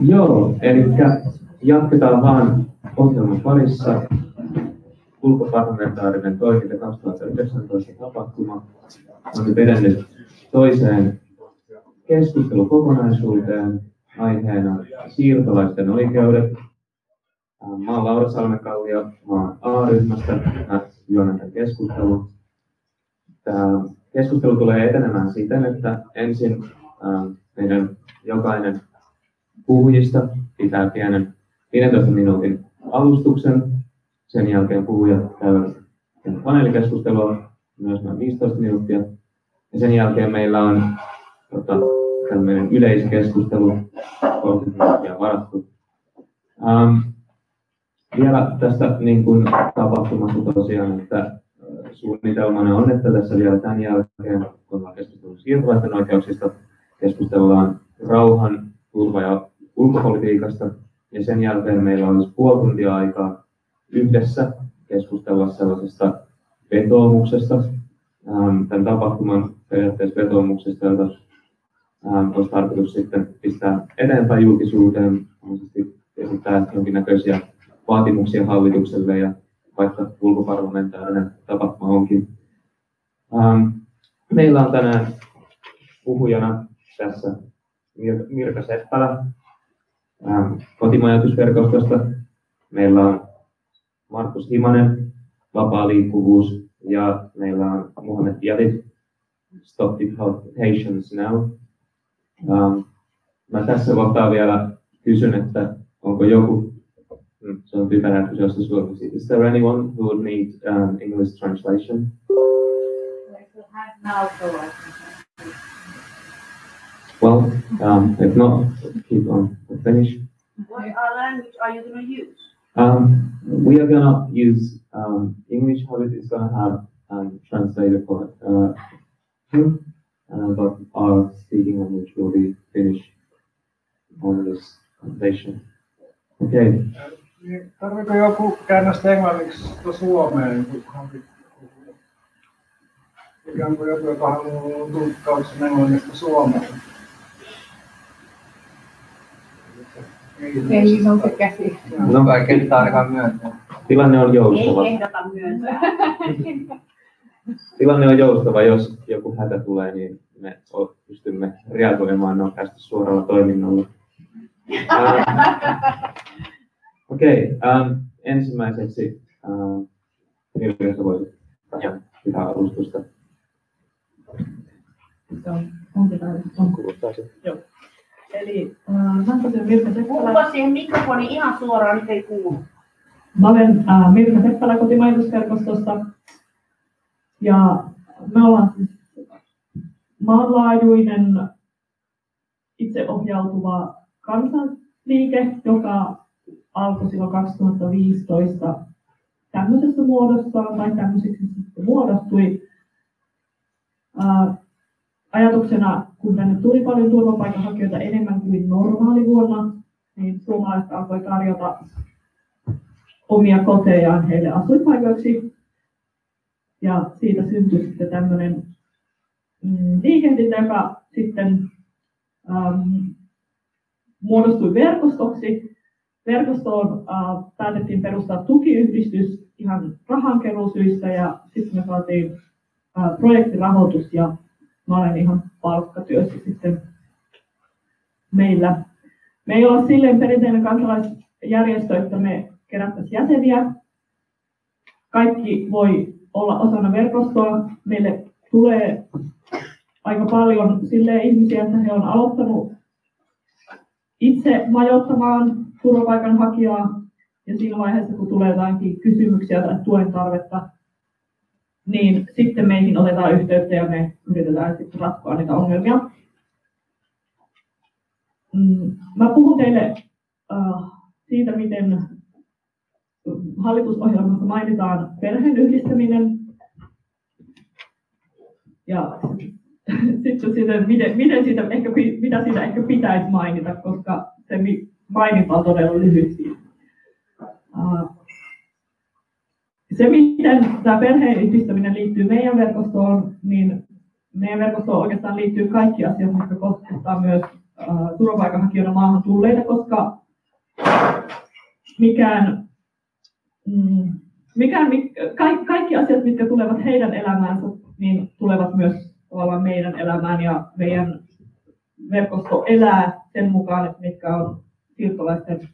Joo, eli jatketaan vaan ohjelman parissa. Ulkoparlamentaarinen toiminta 2019 tapahtuma on nyt edennyt toiseen keskustelukokonaisuuteen aiheena siirtolaisten oikeudet. Mä oon Laura Salmekallio, mä oon A-ryhmästä, juonan tämän keskustelun. Tämä keskustelu tulee etenemään siten, että ensin meidän jokainen puhujista pitää pienen 15 minuutin alustuksen. Sen jälkeen puhujat käyvät paneelikeskustelua myös noin 15 minuuttia. Ja sen jälkeen meillä on tota, tämmöinen yleiskeskustelu 30 minuuttia varattu. Ähm, vielä tästä niin kuin tapahtumasta tosiaan, että suunnitelmana on, että tässä vielä tämän jälkeen, kun ollaan keskustellut siirtolaisten oikeuksista, keskustellaan rauhan, turva- ja ulkopolitiikasta. Ja sen jälkeen meillä olisi puoli tuntia aikaa yhdessä keskustella sellaisesta vetoomuksesta, ähm, tämän tapahtuman periaatteessa vetoomuksesta, jota ähm, olisi tarkoitus sitten pistää eteenpäin julkisuuteen, esittää jonkinnäköisiä vaatimuksia hallitukselle ja vaikka ulkoparlamentaarinen tapahtuma onkin. Ähm, meillä on tänään puhujana tässä Mir- Mirka Seppälä kotimajoitusverkostosta. Meillä on Markus Himanen, vapaa liikkuvuus, ja meillä on Mohamed Yadid, Stop Deportations Now. Ähm, mä tässä kohtaa vielä kysyn, että onko joku So typerä kysyä suomeksi. Is there anyone who would need um, English translation? Well, um, if not, keep on finish. What language are you going to use? Um, we are gonna use um, English. How it is gonna have um, translator for uh, him, uh, but our speaking language will be Finnish on this translation. Okay. Niin, tarviko joku käännöstä englanniksi Suomeen? Ikään kuin joku, joka haluaa tulkkauksen englannista Suomeen. Ei nouse käsi. No vaikka nyt ainakaan myöntää. Tilanne on joustava. Ei ehdota myöntää. Tilanne on joustava, jos joku hätä tulee, niin me pystymme reagoimaan nopeasti suoralla toiminnalla. Okei, okay, um, ähm, ensimmäiseksi um, Ilkka voisit pitää alustusta. Onko tämä? On. Kuulostaa se. Joo. Eli äh, Mirka Seppälä. Puhupa siihen mikrofoniin ihan suoraan, nyt ei kuulu. Mä olen äh, Mirka Seppälä kotimajoitusverkostosta. Ja me ollaan maanlaajuinen itseohjautuva kansanliike, joka alkoi silloin 2015 tämmöisessä muodossa, tai tämmöiseksi muodostui. Ää, ajatuksena, kun tänne tuli paljon turvapaikanhakijoita enemmän kuin normaali vuonna, niin suomalaiset alkoi tarjota omia kotejaan heille asuinpaikoiksi. Ja siitä syntyi sitten tämmöinen mm, liikehdintä, joka sitten ähm, muodostui verkostoksi, verkostoon äh, päätettiin perustaa tukiyhdistys ihan rahankeruusyistä ja sitten me saatiin äh, projektirahoitus ja mä olen ihan palkkatyössä sitten meillä. Me ei olla silleen perinteinen kansalaisjärjestö, että me kerättäisiin jäseniä. Kaikki voi olla osana verkostoa. Meille tulee aika paljon sille ihmisiä, että he on aloittanut itse majoittamaan turvapaikanhakijaa ja siinä vaiheessa, kun tulee jotakin kysymyksiä tai tuen tarvetta, niin sitten meihin otetaan yhteyttä ja me yritetään sitten ratkoa niitä ongelmia. Mm, mä puhun teille uh, siitä, miten hallitusohjelmassa mainitaan perheen yhdistäminen ja sitten siitä, miten, miten siitä ehkä, mitä siitä ehkä pitäisi mainita, koska se maininta on todella lyhyt Se, miten tämä perheen yhdistäminen liittyy meidän verkostoon, niin meidän verkostoon oikeastaan liittyy kaikki asiat, jotka koskettavat myös turvapaikanhakijoina maahan tulleita, koska mikään, mm, mikään kaikki, kaikki asiat, mitkä tulevat heidän elämäänsä, niin tulevat myös tavallaan meidän elämään ja meidän verkosto elää sen mukaan, että mitkä on siirtolaisten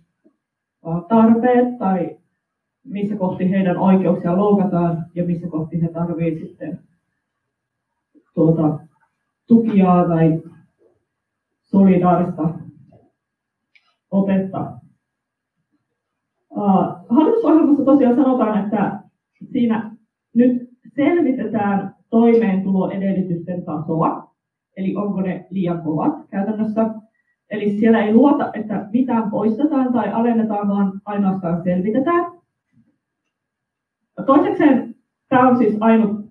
tarpeet tai missä kohti heidän oikeuksia loukataan ja missä kohti he tarvitsevat sitten tuota, tukia tai solidaarista otetta. Hallitusohjelmassa tosiaan sanotaan, että siinä nyt selvitetään toimeentuloedellytysten tasoa, eli onko ne liian kovat käytännössä. Eli siellä ei luota, että mitään poistetaan tai alennetaan, vaan ainoastaan selvitetään. Toisekseen tämä on siis ainut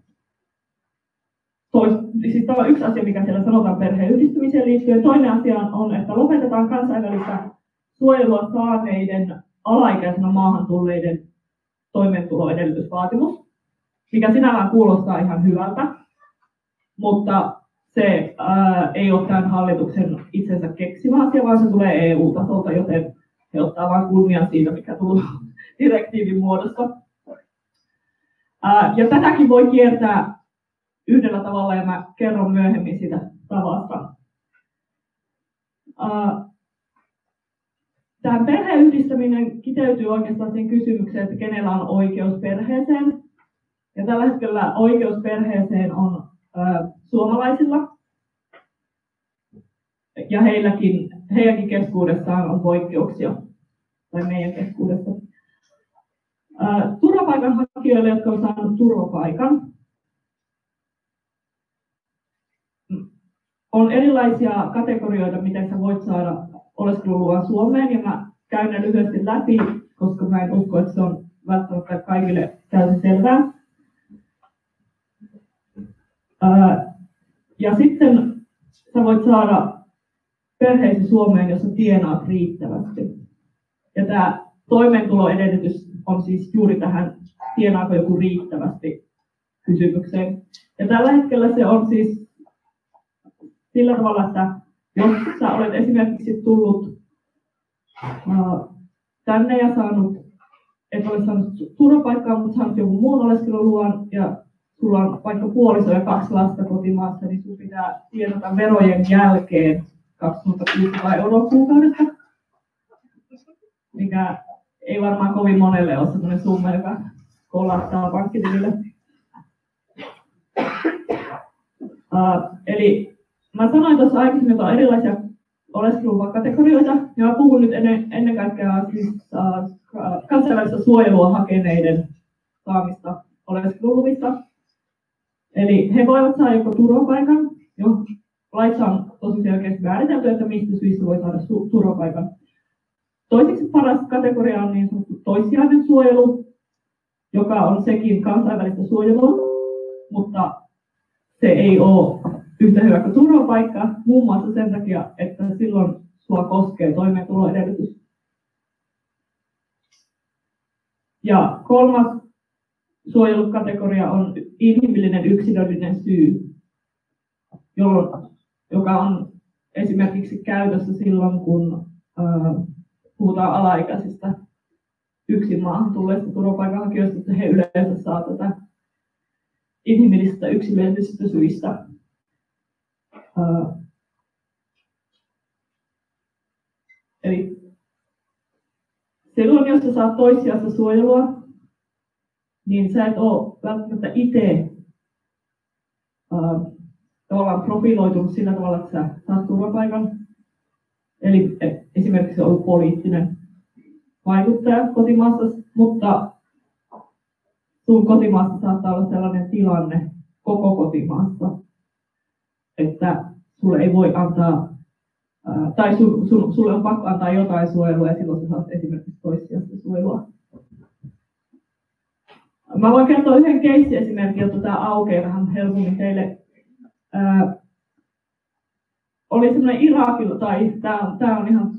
Tois, siis tämä on yksi asia, mikä siellä sanotaan perheen yhdistymiseen liittyen. Toinen asia on, että lopetetaan kansainvälistä suojelua saaneiden alaikäisenä maahan tulleiden toimeentuloedellytysvaatimus, mikä sinällään kuulostaa ihan hyvältä, mutta se ää, ei ole tämän hallituksen itsensä keksimä asia, vaan se tulee EU-tasolta, joten he ottaa vain kunnian siitä, mikä tulee direktiivin muodossa. Ja tätäkin voi kiertää yhdellä tavalla, ja mä kerron myöhemmin sitä tavasta. Tämä perheyhdistäminen kiteytyy oikeastaan siihen kysymykseen, että kenellä on oikeus perheeseen. Ja tällä hetkellä oikeus perheeseen on suomalaisilla. Ja heilläkin, heidänkin keskuudessaan on poikkeuksia, tai meidän keskuudessa. Turvapaikanhakijoille, jotka on saanut turvapaikan, on erilaisia kategorioita, miten sä voit saada oleskeluluvan Suomeen, ja mä käyn ne lyhyesti läpi, koska mä en usko, että se on välttämättä kaikille täysin selvää. Ja sitten sä voit saada perheesi Suomeen, jos sä tienaat riittävästi. Ja tämä toimeentuloedellytys on siis juuri tähän tienaako joku riittävästi kysymykseen. Ja tällä hetkellä se on siis sillä tavalla, että jos sä olet esimerkiksi tullut tänne ja saanut, et ole saanut turvapaikkaa, mutta saanut jonkun muun oleskeluluvan ja sulla on vaikka puoliso ja kaksi lasta kotimaassa, niin sun pitää tienata verojen jälkeen 2600 euroa kuukaudessa, mikä ei varmaan kovin monelle ole sellainen summa, joka kolahtaa pankkitilille. Uh, eli mä sanoin tuossa aikaisemmin, että on erilaisia oleskelulupakategorioita, ja mä puhun nyt ennen, ennen kaikkea siis, uh, kansainvälistä suojelua hakeneiden saamista oleskeluluvista. Eli he voivat saada joko turvapaikan, jo laissa on tosi selkeästi määritelty, että mistä syistä voi saada su- turvapaikan. Toiseksi paras kategoria on niin sanottu toissijainen suojelu, joka on sekin kansainvälistä suojelua, mutta se ei ole yhtä hyvä kuin turvapaikka, muun muassa sen takia, että silloin sua koskee toimeentuloedellytys. Ja kolmas suojelukategoria on inhimillinen yksilöllinen syy, joka on esimerkiksi käytössä silloin, kun puhutaan alaikäisistä yksin maahan tulleista turvapaikanhakijoista, että he yleensä saa tätä inhimillisistä yksilöllisistä syistä eli silloin, jos sä saat toissijaista suojelua, niin sä et ole välttämättä itse tavallaan profiloitunut sillä tavalla, että sä saat turvapaikan. Eli e, esimerkiksi ollut poliittinen vaikuttaja kotimaassa, mutta sun kotimaassa saattaa olla sellainen tilanne koko kotimaassa, että sulle ei voi antaa, tai su, su, sulle on pakko antaa jotain suojelua ja silloin sä saat esimerkiksi toissijasta suojelua. Mä voin kertoa yhden keissi-esimerkin, jotta tämä aukeaa vähän helpommin teille. Oli semmoinen Irakilla, tai tämä on, tää on ihan,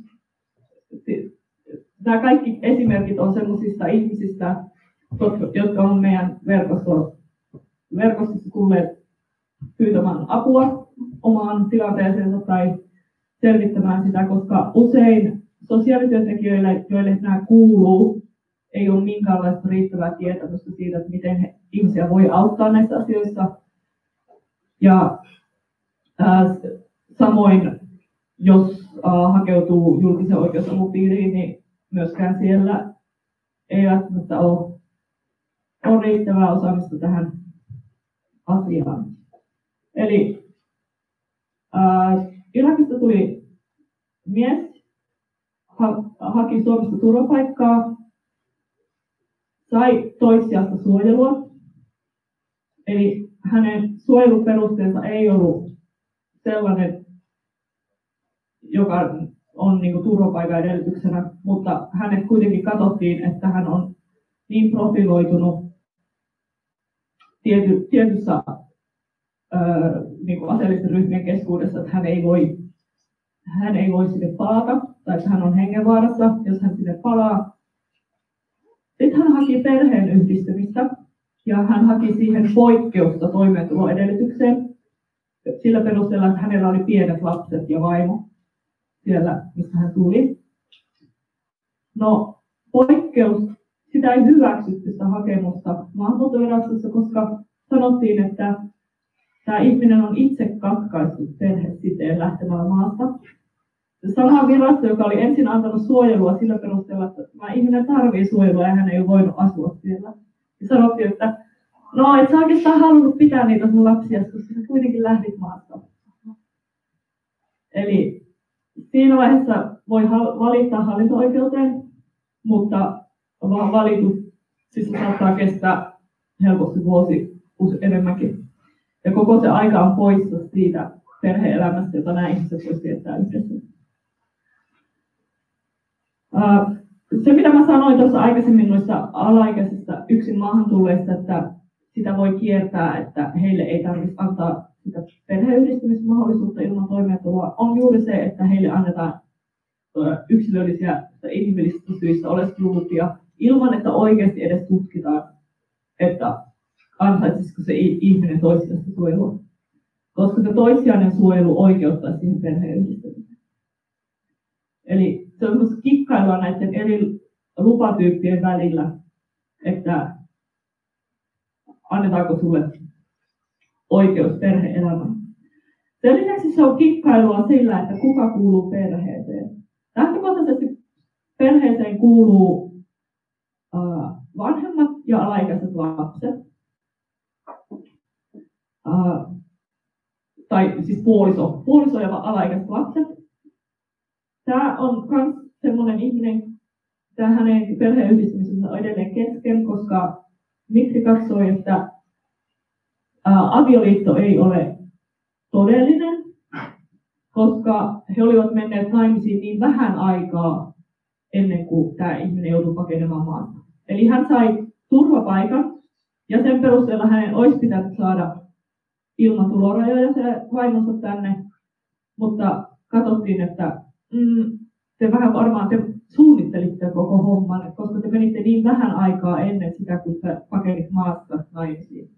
nämä kaikki esimerkit on semmoisista ihmisistä, jotka on meidän verkostossa, verkostossa tulleet pyytämään apua omaan tilanteeseensa tai selvittämään sitä, koska usein sosiaalityöntekijöille, joille nämä kuuluu, ei ole minkäänlaista riittävää tietämystä siitä, että miten he, ihmisiä voi auttaa näissä asioissa. Ja ää, samoin, jos ää, hakeutuu julkisen oikeusavun piiriin, niin myöskään siellä ei välttämättä ole, ole riittävää osaamista tähän asiaan. Eli ää, Irakista tuli mies, ha, haki Suomesta turvapaikkaa, sai toissijasta suojelua. Eli hänen suojeluperusteensa ei ollut sellainen, joka on niin kuin turvapaikan edellytyksenä, mutta hänet kuitenkin katsottiin, että hän on niin profiloitunut tiety, tietyssä niin kuin aseellisten ryhmien keskuudessa, että hän ei voi, hän ei voi sinne palata, tai että hän on hengenvaarassa, jos hän sinne palaa. Sitten hän haki perheen yhdistymistä, ja hän haki siihen poikkeusta toimeentuloedellytykseen sillä perusteella, että hänellä oli pienet lapset ja vaimo siellä, mistä hän tuli. No, poikkeus, sitä ei hyväksytty sitä hakemusta maahanmuuttovirastossa, koska sanottiin, että tämä ihminen on itse katkaissut perhesiteen lähtemällä maasta. Sama virasto, joka oli ensin antanut suojelua sillä perusteella, että tämä ihminen tarvitsee suojelua ja hän ei ole voinut asua siellä. Ja sanottiin, että no et sä oikeastaan halunnut pitää niitä sun lapsia, koska sä kuitenkin lähdit maasta. Eli siinä vaiheessa voi valittaa hallinto-oikeuteen, mutta valitus siis saattaa kestää helposti vuosi enemmänkin. Ja koko se aika on poissa siitä perhe-elämästä, jota nämä ihmiset voisivat viettää yhdessä. Se, mitä mä sanoin tuossa aikaisemmin noista alaikäisistä yksin maahan tulleista, että sitä voi kiertää, että heille ei tarvitse antaa perheyhdistymismahdollisuutta ilman toimeentuloa, on juuri se, että heille annetaan yksilöllisiä inhimillisistä syistä oleskelulupia ilman, että oikeasti edes tutkitaan, että ansaitsisiko se ihminen toissijaista suojelua. Koska se toissijainen suojelu oikeuttaa siihen perheenyhdistämiseen. Eli se on kikkailua näiden eri lupatyyppien välillä, että annetaanko sulle oikeus perhe-elämään. Sen lisäksi se on kikkailua sillä, että kuka kuuluu perheeseen. Lähtökohtaisesti perheeseen kuuluu vanhemmat ja alaikäiset lapset. tai siis puoliso, puoliso ja alaikäiset lapset. Tämä on myös sellainen ihminen, tämä hänen perheenyhdistymisensä on edelleen kesken, koska miksi katsoi, että avioliitto ei ole todellinen, koska he olivat menneet naimisiin niin vähän aikaa ennen kuin tämä ihminen joutui pakenemaan maasta. Eli hän sai turvapaikan ja sen perusteella hänen olisi pitänyt saada ilman tulorajoja se vaimonsa tänne, mutta katsottiin, että mm, te vähän varmaan te suunnittelitte koko homman, koska te menitte niin vähän aikaa ennen sitä, kun te pakenit maasta naimisiin.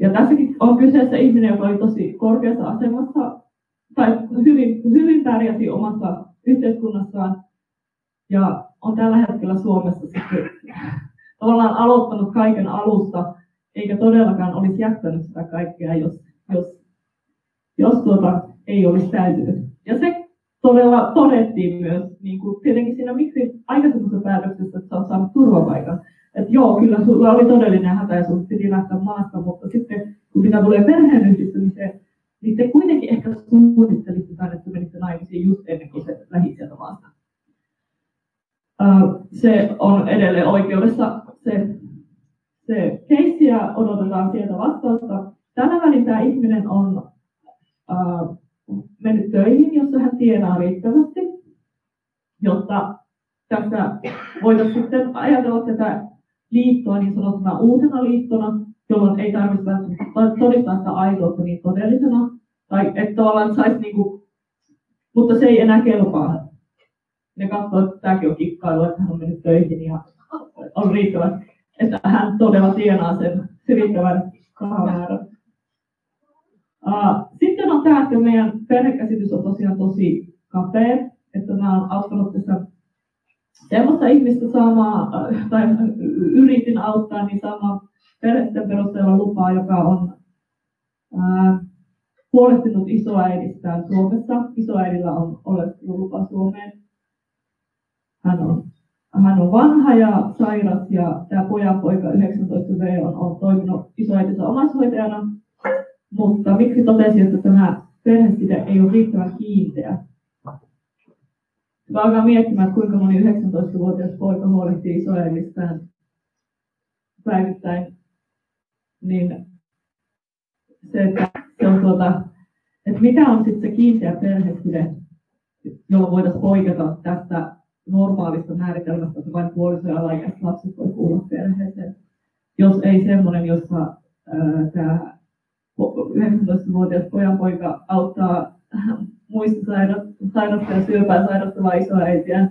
Ja tässäkin on kyseessä ihminen, joka oli tosi korkeassa asemassa tai hyvin, hyvin pärjäsi omassa yhteiskunnassaan ja on tällä hetkellä Suomessa sitten tavallaan aloittanut kaiken alusta, eikä todellakaan olisi jättänyt sitä kaikkea, jos, jos, jos tuota, ei olisi täytynyt. Ja se todella todettiin myös, niin kuin tietenkin siinä miksi aikaisemmassa päätöksessä, että sä saanut turvapaikan, että joo, kyllä sulla oli todellinen hätä ja sun piti lähteä maasta, mutta sitten kun mitä tulee perheen yhdistymiseen, niin te kuitenkin ehkä suunnittelitte tänne, että menitte naimisiin just ennen kuin se lähi sieltä maasta. Se on edelleen oikeudessa se, se keissi ja odotetaan sieltä vastausta. Tällä välin tämä ihminen on uh, mennyt töihin, jossa hän tienaa riittävästi, jotta tässä voitaisiin sitten ajatella tätä liittoa niin sanottuna uutena liittona, jolloin ei tarvitse todistaa sitä aitoutta niin todellisena. Tai että tavallaan saisi niinku, mutta se ei enää kelpaa. Ne katsoo, että tämäkin on kikkailu, että hän on mennyt töihin ja on riittävä, että hän todella tienaa sen, riittävän rahamäärän. Sitten on tämä, että meidän perhekäsitys on tosiaan tosi kapea, että mä oon auttanut tässä semmoista ihmistä saamaan, tai yritin auttaa, niin saamaan perheiden perusteella lupaa, joka on ää, huolehtinut isoäidistään Suomessa. Isoäidillä on oleskelulupa Suomeen. Hän on, hän on vanha ja sairas ja tämä pojan poika 19V on, on toiminut isoäitinsä omaishoitajana. Mutta miksi totesin, että tämä perheside ei ole riittävän kiinteä? Mä alkaa miettimään, kuinka moni 19-vuotias poika huolehtii isoäidistään päivittäin, niin se, että, se on tuota, että mikä on sitten se kiinteä perheside, jolla voitaisiin poiketa tästä normaalista määritelmästä, että vain puoliso ja lapset voi kuulla perheeseen. Jos ei semmoinen, jossa tämä 19-vuotias pojanpoika auttaa muistisairautta ja syöpää sairastavaa isoäitiä,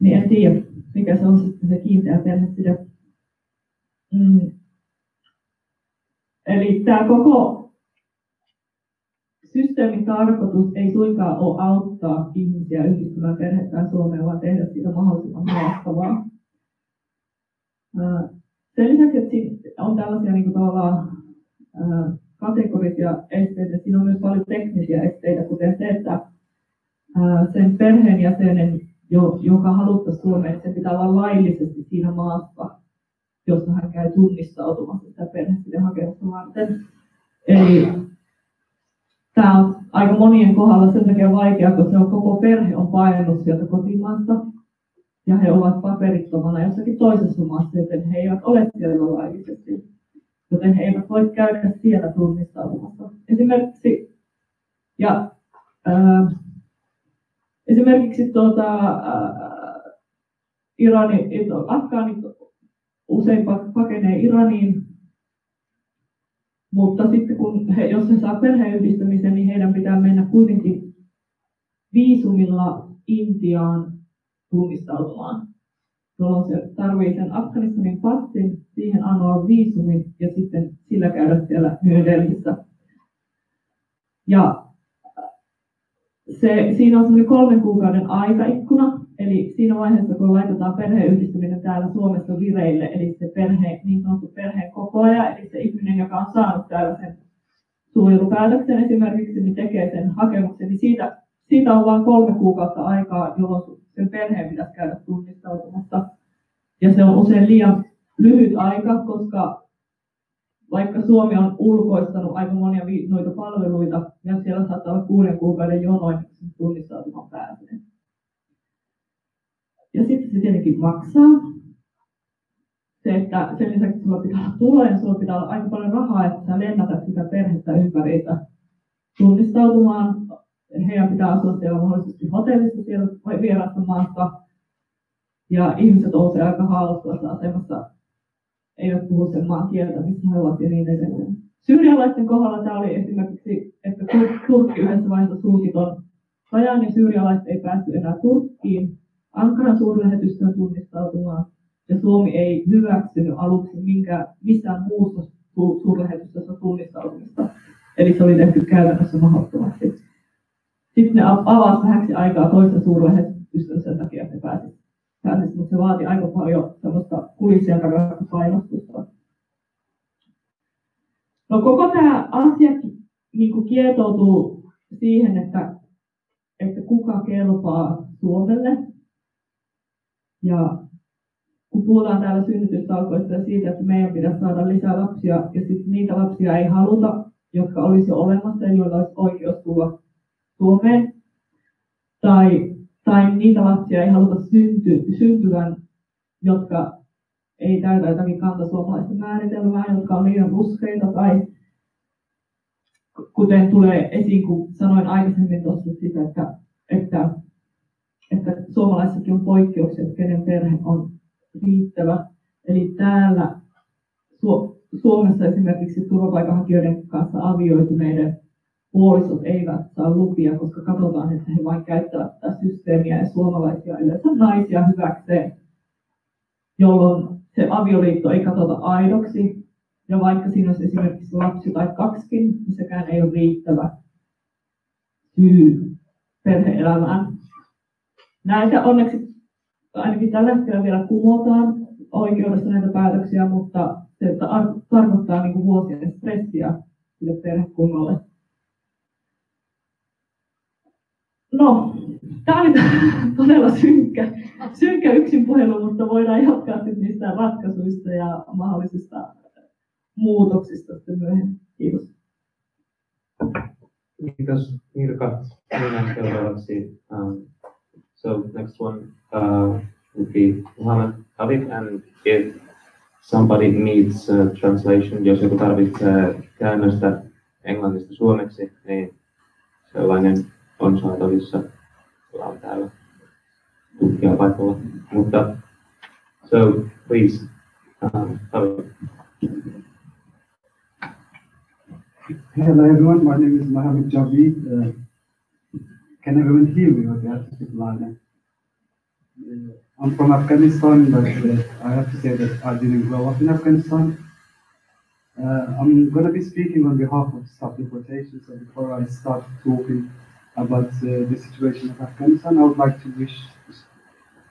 niin en tiedä, mikä se on sitten se kiinteä perheside. Mm. Eli tämä koko systeemin tarkoitus ei suinkaan ole auttaa ihmisiä yhdistymään perhettään Suomeen, vaan tehdä siitä mahdollisimman haastavaa. Sen lisäksi, että on tällaisia niin kuin tavallaan kategorisia esteitä, siinä on myös paljon teknisiä esteitä, kuten se, että sen perheenjäsenen, joka haluttaisiin Suomeen, sen pitää olla laillisesti siinä maassa, jossa hän käy tunnistautumassa sitä perhettä hakemusta varten. Eli tämä on aika monien kohdalla sen takia vaikea, koska se on, koko perhe on painanut sieltä kotimaasta ja he ovat paperittomana jossakin toisessa maassa, joten he eivät ole siellä laillisesti. Joten he eivät voi käydä siellä tunnistautumassa. Esimerkiksi, ja, ää, esimerkiksi tuota, ää, Irani, Afgaanit usein pakenee Iraniin mutta sitten kun he, jos he saa perheenyhdistämisen, niin heidän pitää mennä kuitenkin viisumilla Intiaan tunnistautumaan. Jolloin se tarvii sen Afganistanin passin, siihen anoa viisumin ja sitten sillä käydä siellä New. Ja se, siinä on semmoinen kolmen kuukauden aikaikkuna, Eli siinä vaiheessa, kun laitetaan perheenyhdistyminen täällä Suomessa vireille, eli se perhe, niin sanottu perheen kokoaja, eli se ihminen, joka on saanut täällä sen suojelupäätöksen esimerkiksi, niin tekee sen hakemuksen, niin siitä, siitä on vain kolme kuukautta aikaa, jolloin sen perheen pitäisi käydä tunnistautumassa. Ja se on usein liian lyhyt aika, koska vaikka Suomi on ulkoistanut aika monia noita palveluita, ja siellä saattaa olla kuuden kuukauden jonoin tunnistautumaan pääsee. Ja sitten se tietenkin maksaa. Se, että sen lisäksi sulla pitää olla tuloja, sulla pitää olla aika paljon rahaa, että sä lennätät sitä perhettä ympäri tunnistautumaan. Heidän pitää asua siellä mahdollisesti hotellissa siellä vierassa maassa. Ja ihmiset ovat aika haavoittuvassa asemassa, eivät puhu sen maan kieltä, missä he ovat ja niin edelleen. Syyrialaisten kohdalla tämä oli esimerkiksi, että Turkki yhdessä vaiheessa sulki tuon rajan ja syyrialaiset ei päästy enää Turkkiin. Ankaran suurlähetystöön tunnistautumaan, ja Suomi ei hyväksynyt aluksi minkään, missään muussa suurlähetystössä tunnistautumista. Eli se oli tehty käytännössä mahdottomaksi. Sitten ne avasi vähäksi aikaa toista suurlähetystön sen takia, että ne pääsivät. Pääsis, mutta se vaati aika paljon sellaista kulissien takana painostusta. No koko tämä asia niin kuin kietoutuu siihen, että, että kuka kelpaa Suomelle ja kun puhutaan täällä synnytystalkoista ja siitä, että meidän pitäisi saada lisää lapsia, ja sitten niitä lapsia ei haluta, jotka olisi olemassa ja joilla olisi oikeus tulla Suomeen, tai, tai niitä lapsia ei haluta synty, syntyvän, jotka ei täytä jotakin kantasuomalaista määritelmää, jotka on liian ruskeita, tai kuten tulee esiin, kun sanoin aikaisemmin tuossa sitä, että, että että suomalaissakin on poikkeuksia, että kenen perhe on riittävä. Eli täällä Suomessa esimerkiksi turvapaikanhakijoiden kanssa avioituneiden puolisot eivät saa lupia, koska katsotaan, että he vain käyttävät tätä systeemiä ja suomalaisia yleensä naisia hyväkseen, jolloin se avioliitto ei katsota aidoksi, Ja vaikka siinä olisi esimerkiksi lapsi tai kaksikin, niin sekään ei ole riittävä syy perhe-elämään. Näitä onneksi ainakin tällä hetkellä vielä kumotaan oikeudessa näitä päätöksiä, mutta se tarkoittaa niin kuin vuosien stressiä sille perhekunnalle. No, tämä oli todella synkkä, synkkä yksin puhelu, mutta voidaan jatkaa sitten niistä ratkaisuista ja mahdollisista muutoksista sitten myöhemmin. Kiitos. Kiitos Mirka. Minä seuraavaksi. Um, so next one uh, would be Muhammad Habib and if somebody needs uh, translation, jos joku tarvitsee käännöstä englannista suomeksi, niin sellainen tutkija paikalla. Mutta, so please, um, Habib. Hello everyone, my name is Mohammed Jabi. Uh, can everyone hear me do I have to speak louder? Uh, I'm from Afghanistan, but uh, I have to say that I didn't grow up in Afghanistan. Uh, I'm going to be speaking on behalf of Stop Deportation, so before I start talking about uh, the situation of Afghanistan, I would like to wish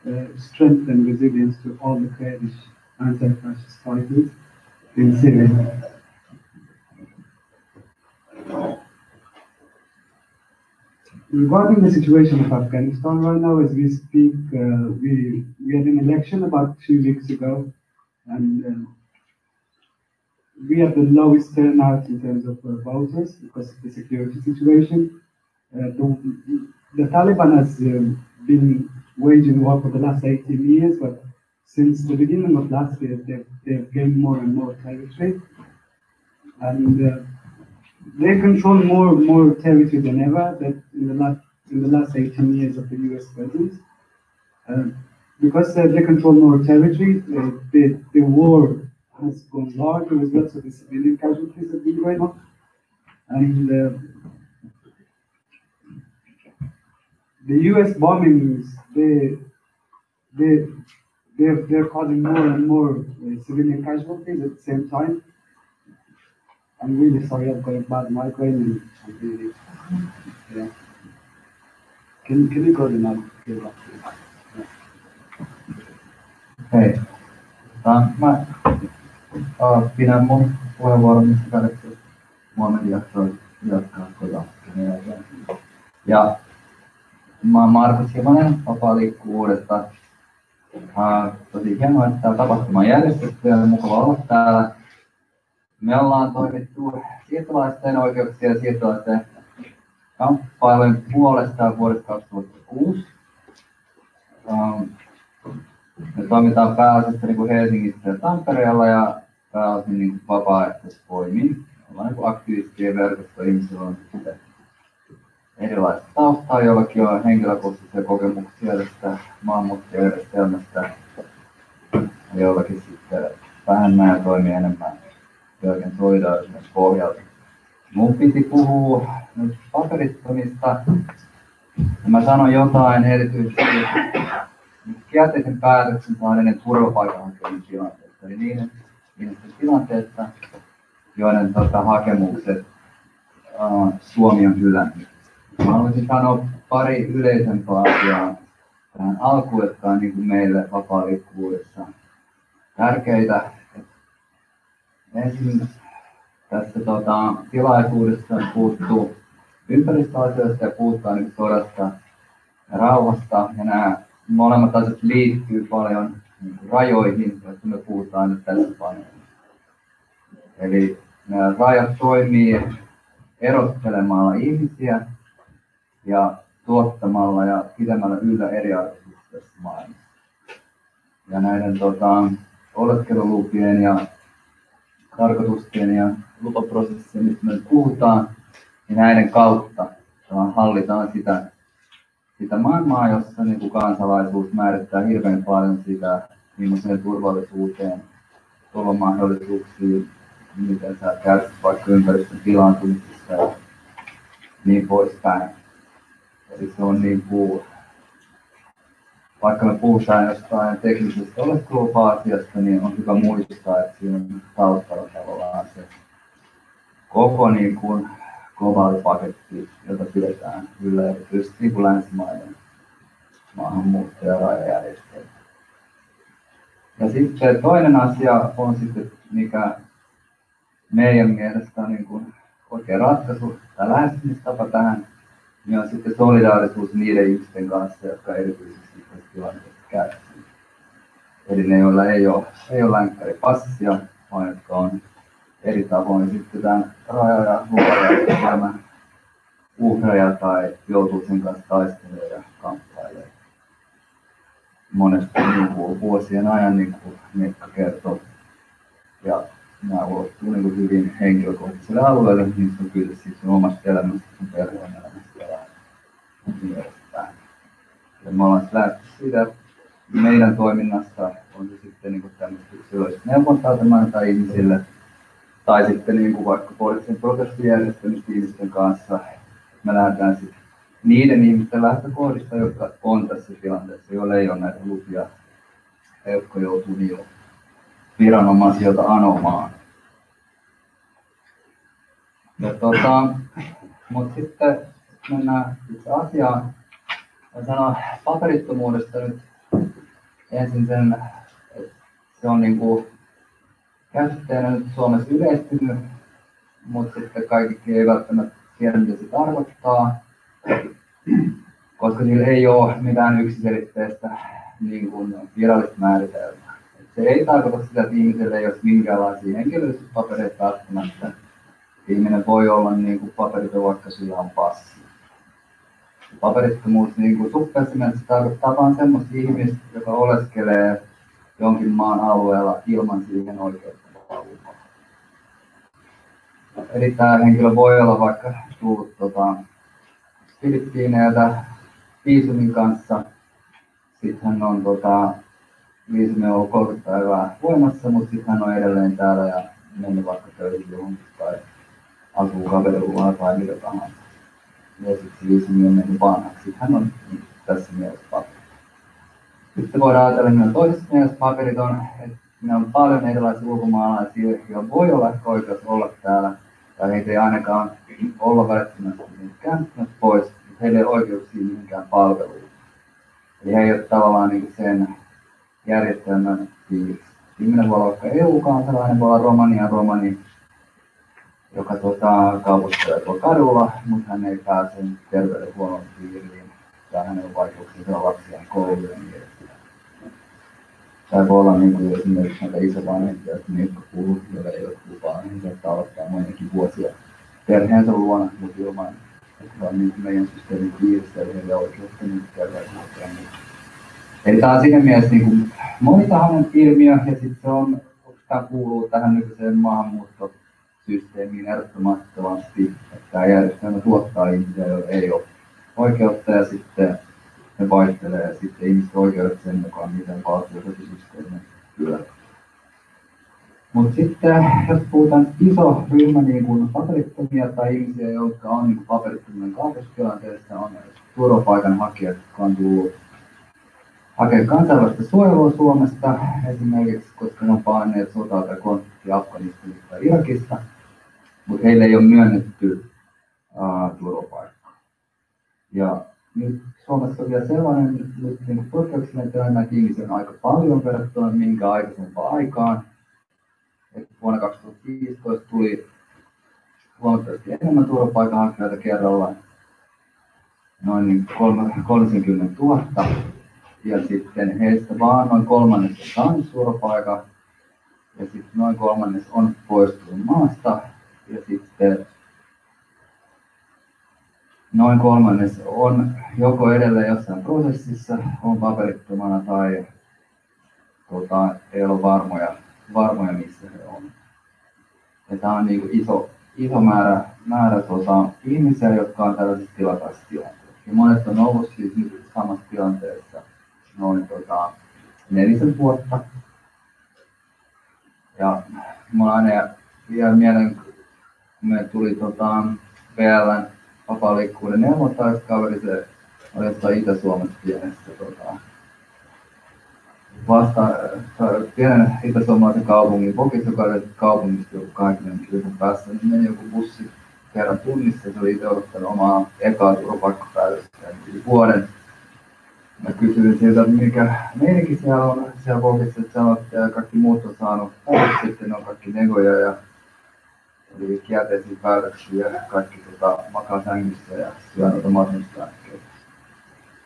uh, strength and resilience to all the Kurdish anti-fascist fighters in Syria. Regarding the situation of Afghanistan right now, as we speak, uh, we we had an election about two weeks ago, and uh, we have the lowest turnout in terms of uh, voters because of the security situation. Uh, the, the Taliban has um, been waging war for the last 18 years, but since the beginning of last year, they've, they've gained more and more territory. And uh, they control more and more territory than ever that in the last in the last 18 years of the U.S. presence. Uh, because uh, they control more territory, uh, the, the war has gone larger well, so the civilian casualties have been going on. And uh, the U.S. bombings, they, they, they're, they're causing more and more uh, civilian casualties at the same time. I'm really sorry, I've got a bad migraine and really, yeah. Can, can you go to now? Hei. Tota, mä uh, pidän mun puheenvuoron, missä kadettu Muhammed jaksoi jatkaa. Ja mä oon Markus Himanen, vapaa liikkuvuudesta. Uh, tosi hienoa, että tämä tapahtuma on järjestetty ja mukava olla täällä. Me ollaan toimittu siirtolaisten oikeuksia ja siirtolaisten kamppailujen puolesta vuodesta 2006. Um, me toimitaan pääasiassa niin Helsingissä ja Tampereella ja pääosin niin vapaaehtoisvoimin. Ollaan niin aktivistien verkosto, ihmisillä on sitten erilaista taustaa, jollakin on henkilökohtaisia kokemuksia tästä maahanmuuttajajärjestelmästä ja jollakin sitten vähemmän toimii enemmän pelkän solidaarisuuden pohjalta. Mun piti puhua nyt paperittomista. Ja mä sanon jotain erityisesti kielteisen päätöksen saaneiden turvapaikanhakijoiden tilanteesta. Eli niiden ihmisten tilanteesta, joiden tota, hakemukset uh, Suomi on hylännyt. Mä haluaisin sanoa pari yleisempää asiaa tähän alkuun, jotka on niin meille vapaa tärkeitä ensin tässä tota, tilaisuudessa puuttuu ympäristöasioista ja puhutaan nyt sodasta ja rauhasta. Ja nämä molemmat asiat liittyy paljon niin rajoihin, joista me puhutaan nyt tässä paljon. Eli nämä rajat toimii erottelemalla ihmisiä ja tuottamalla ja pitämällä yllä eriarvoisuutta maailmassa. Ja näiden tota, oleskelulupien ja tarkoitusten ja lupaprosessien, mistä me puhutaan, niin näiden kautta hallitaan sitä, sitä maailmaa, jossa niin kuin kansalaisuus määrittää hirveän paljon sitä, millaiseen turvallisuuteen, mahdollisuuksiin, miten sä käytät vaikka ympäristön pilaantumisessa ja niin poispäin. Eli se on niin kuin vaikka me puhutaan jostain teknisestä oleskelulupa-asiasta, niin on hyvä muistaa, että siinä on taustalla tavallaan se koko niin kuin globaali paketti, jota pidetään yllä erityisesti niin länsimaiden maahanmuutto- ja rajajärjestelmä. Ja sitten toinen asia on sitten, mikä meidän mielestä on niin kuin oikea ratkaisu tai lähestymistapa tähän, niin on sitten solidaarisuus niiden ihmisten kanssa, jotka erityisesti tässä tilanteessa kärsivät. Eli ne, joilla ei ole, ei ole länkkäripassia, vaan jotka on eri tavoin sitten tämän raja- ja lupajärjestelmän uhreja tai joutuu sen kanssa taistelemaan ja kamppailemaan. Monesti niin kuin vuosien ajan, niin kuin Mikka kertoo. Ja nämä ulottuu niin hyvin henkilökohtaiselle alueelle, niin on kyse siis omasta elämästä, sun perheen elämästä ja me ollaan lähdetty siitä, meidän toiminnasta on se sitten niin kuin tämmöistä yksilöistä neuvontaa tai ihmisille, tai sitten niin kuin vaikka poliittisen prosessin järjestämistä ihmisten kanssa. Me lähdetään sitten niiden ihmisten lähtökohdista, jotka on tässä tilanteessa, joilla ei ole näitä lupia, ja jotka joutuu niin viranomaisilta anomaan. Ja tota, mutta sitten mennään itse asiaan. Mä sanon paperittomuudesta nyt ensin sen, että se on niin kuin käsitteenä nyt Suomessa yleistynyt, mutta sitten kaikki ei välttämättä tiedä, mitä se tarkoittaa, koska sillä ei ole mitään yksiselitteistä niin kuin virallista määritelmää. Se ei tarkoita sitä, että ihmisellä ei olisi minkäänlaisia henkilöllisyyspapereita välttämättä. Ihminen voi olla niin kuin paperiton, vaikka sillä on passi. Paperittomuus niin kuin mielessä tarkoittaa vain sellaista ihmistä, joka oleskelee jonkin maan alueella ilman siihen oikeutta. Eli tämä henkilö voi olla vaikka tullut tota, Filippiineiltä viisumin kanssa. Sitten hän on tota, viisumi on ollut 30 päivää voimassa, mutta sitten hän on edelleen täällä ja mennyt vaikka töihin johonkin tai asuu kaveriluvalla tai mitä tahansa. Viisumi on mennyt vanhaksi. Sitten hän on niin, tässä mielessä paperi. Sitten voidaan ajatella, että toisessa mielessä paperit on, että ne on paljon erilaisia ulkomaalaisia, joilla voi olla oikeus olla täällä, tai heitä ei ainakaan olla välttämättä kääntymässä pois, mutta heillä ei ole oikeuksia mihinkään palveluihin. Eli he ei ole tavallaan niin sen järjestelmän piirissä. Ihminen voi olla vaikka EU-kansalainen, voi olla romania romani, joka tota, kaupustelee tuolla kadulla, mutta hän ei pääse terveydenhuollon piiriin, tai hänellä on vaikeuksia lapsiaan kouluun ja niin edespäin. Tai voi olla niin kuin esimerkiksi näitä isovanhempia, että ne, jotka puhuu, joilla ei ole lupaa, niin saattaa aloittaa monekin vuosia perheensä luona, mutta ilman, että vaan niin meidän systeemin piirissä, eli heillä on oikeutta niin terveydenhuoltoon. Eli tämä on siinä mielessä niin kuin monitahoinen ilmiö, ja sitten se on, tämä kuuluu tähän nykyiseen maahanmuuttosysteemiin ehdottomasti, että tämä järjestelmä tuottaa ihmisiä, joilla ei ole oikeutta, ja sitten ne vaihtelee sitten ihmisten oikeudet sen mukaan, miten valtiosotisysteemi kyllä. Mutta sitten, jos puhutaan iso ryhmä niin kuin paperittomia tai ihmisiä, jotka on niin paperittomien kaupungitilanteessa, on turvapaikanhakijat, jotka on tullut hakea kansainvälistä suojelua Suomesta esimerkiksi, koska ne on paineet sotaa tai konfliktia Afganistanista tai Irakista, mutta heille ei ole myönnetty uh, turvapaikkaa. Ja nyt Suomessa on vielä sellainen nyt niin poikkeuksellinen tilanne, että ihmisiä on aika paljon verrattuna minkä aikaisempaan aikaan. Et vuonna 2015 tuli huomattavasti enemmän turvapaikanhakijoita kerrallaan, noin niin 30 000. Ja sitten heistä vaan noin kolmannes on saanut turvapaikan. Ja sitten noin kolmannes on poistunut maasta. Ja sitten noin kolmannes on joko edelleen jossain prosessissa, on paperittomana tai tota, ei ole varmoja, varmoja missä he on. Ja tämä on niin iso, iso määrä, määrä tota, ihmisiä, jotka on tällaisessa tilapäisessä tilanteessa. Ja monet on ollut siis nyt samassa tilanteessa noin tota, nelisen vuotta. Ja mulla aina vielä mieleen, me tuli tota, VLn vapaa liikkuvuuden neuvontajakaveri, se oli jostain Itä-Suomessa pienessä tota, vasta äh, pienen itä-suomalaisen kaupungin Vokissa, joka oli kaupungista joku 20 kilsan päässä, niin meni joku bussi kerran tunnissa. Se oli itse odottanut omaa ekaa turvapaikkapäätöstä yli vuoden. Mä kysyin siltä, että mikä meininki siellä on siellä Vokissa, että että kaikki muut on saanut pois, sitten on kaikki negoja ja oli kielteisiä päätöksiä ja kaikki tota, makaa sängyssä ja syö noita masennuslääkkeitä.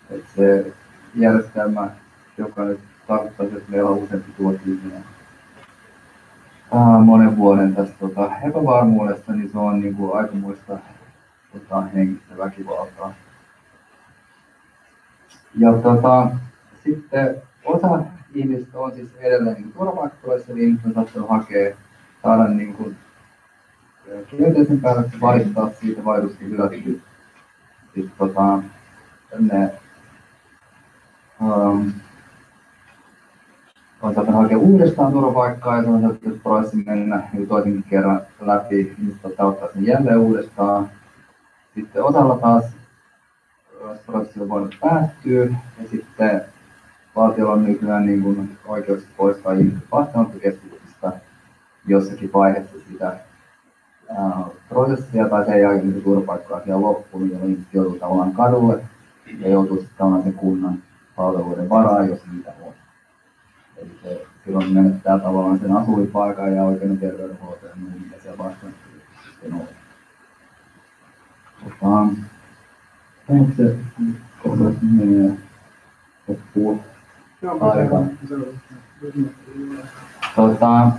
Et se järjestelmä, joka nyt tarkoittaisi, että meillä on useampi tuhat ihminen ää, monen vuoden tästä tota, epävarmuudesta, niin se on niin kuin aikamoista tota, henkistä väkivaltaa. Ja tota, sitten osa ihmistä on siis edelleen niin turvapaikkapuolessa, niin ihmiset saattanut hakea, saada niin kuin, kielteisen päätöksen valittaa siitä vaihdosta hylätty. Sitten tota, ne um, on hakea uudestaan turvapaikkaa ja se on saattanut prosessi mennä niin toisenkin kerran läpi, niin tota, ottaa sen jälleen uudestaan. Sitten osalla taas prosessi on voinut päättyä ja sitten valtiolla on nykyään niin kuin oikeus poistaa ihmiset vastaanottokeskuksista jossakin vaiheessa sitä prosessia tai sen jälkeen, kun se turvapaikka-asia on loppunut, jolloin ihmiset joutuu tavallaan kadulle ja joutuu sitten tavallaan sen kunnan palveluiden varaan, jos niitä on. Eli se silloin menettää tavallaan sen asuinpaikan ja oikeuden terveydenhuoltoon ja muun, mitä siellä vastaanottokeskuksessa sitten on. Tota, onko se kohta menee loppuu? Aika. Tota,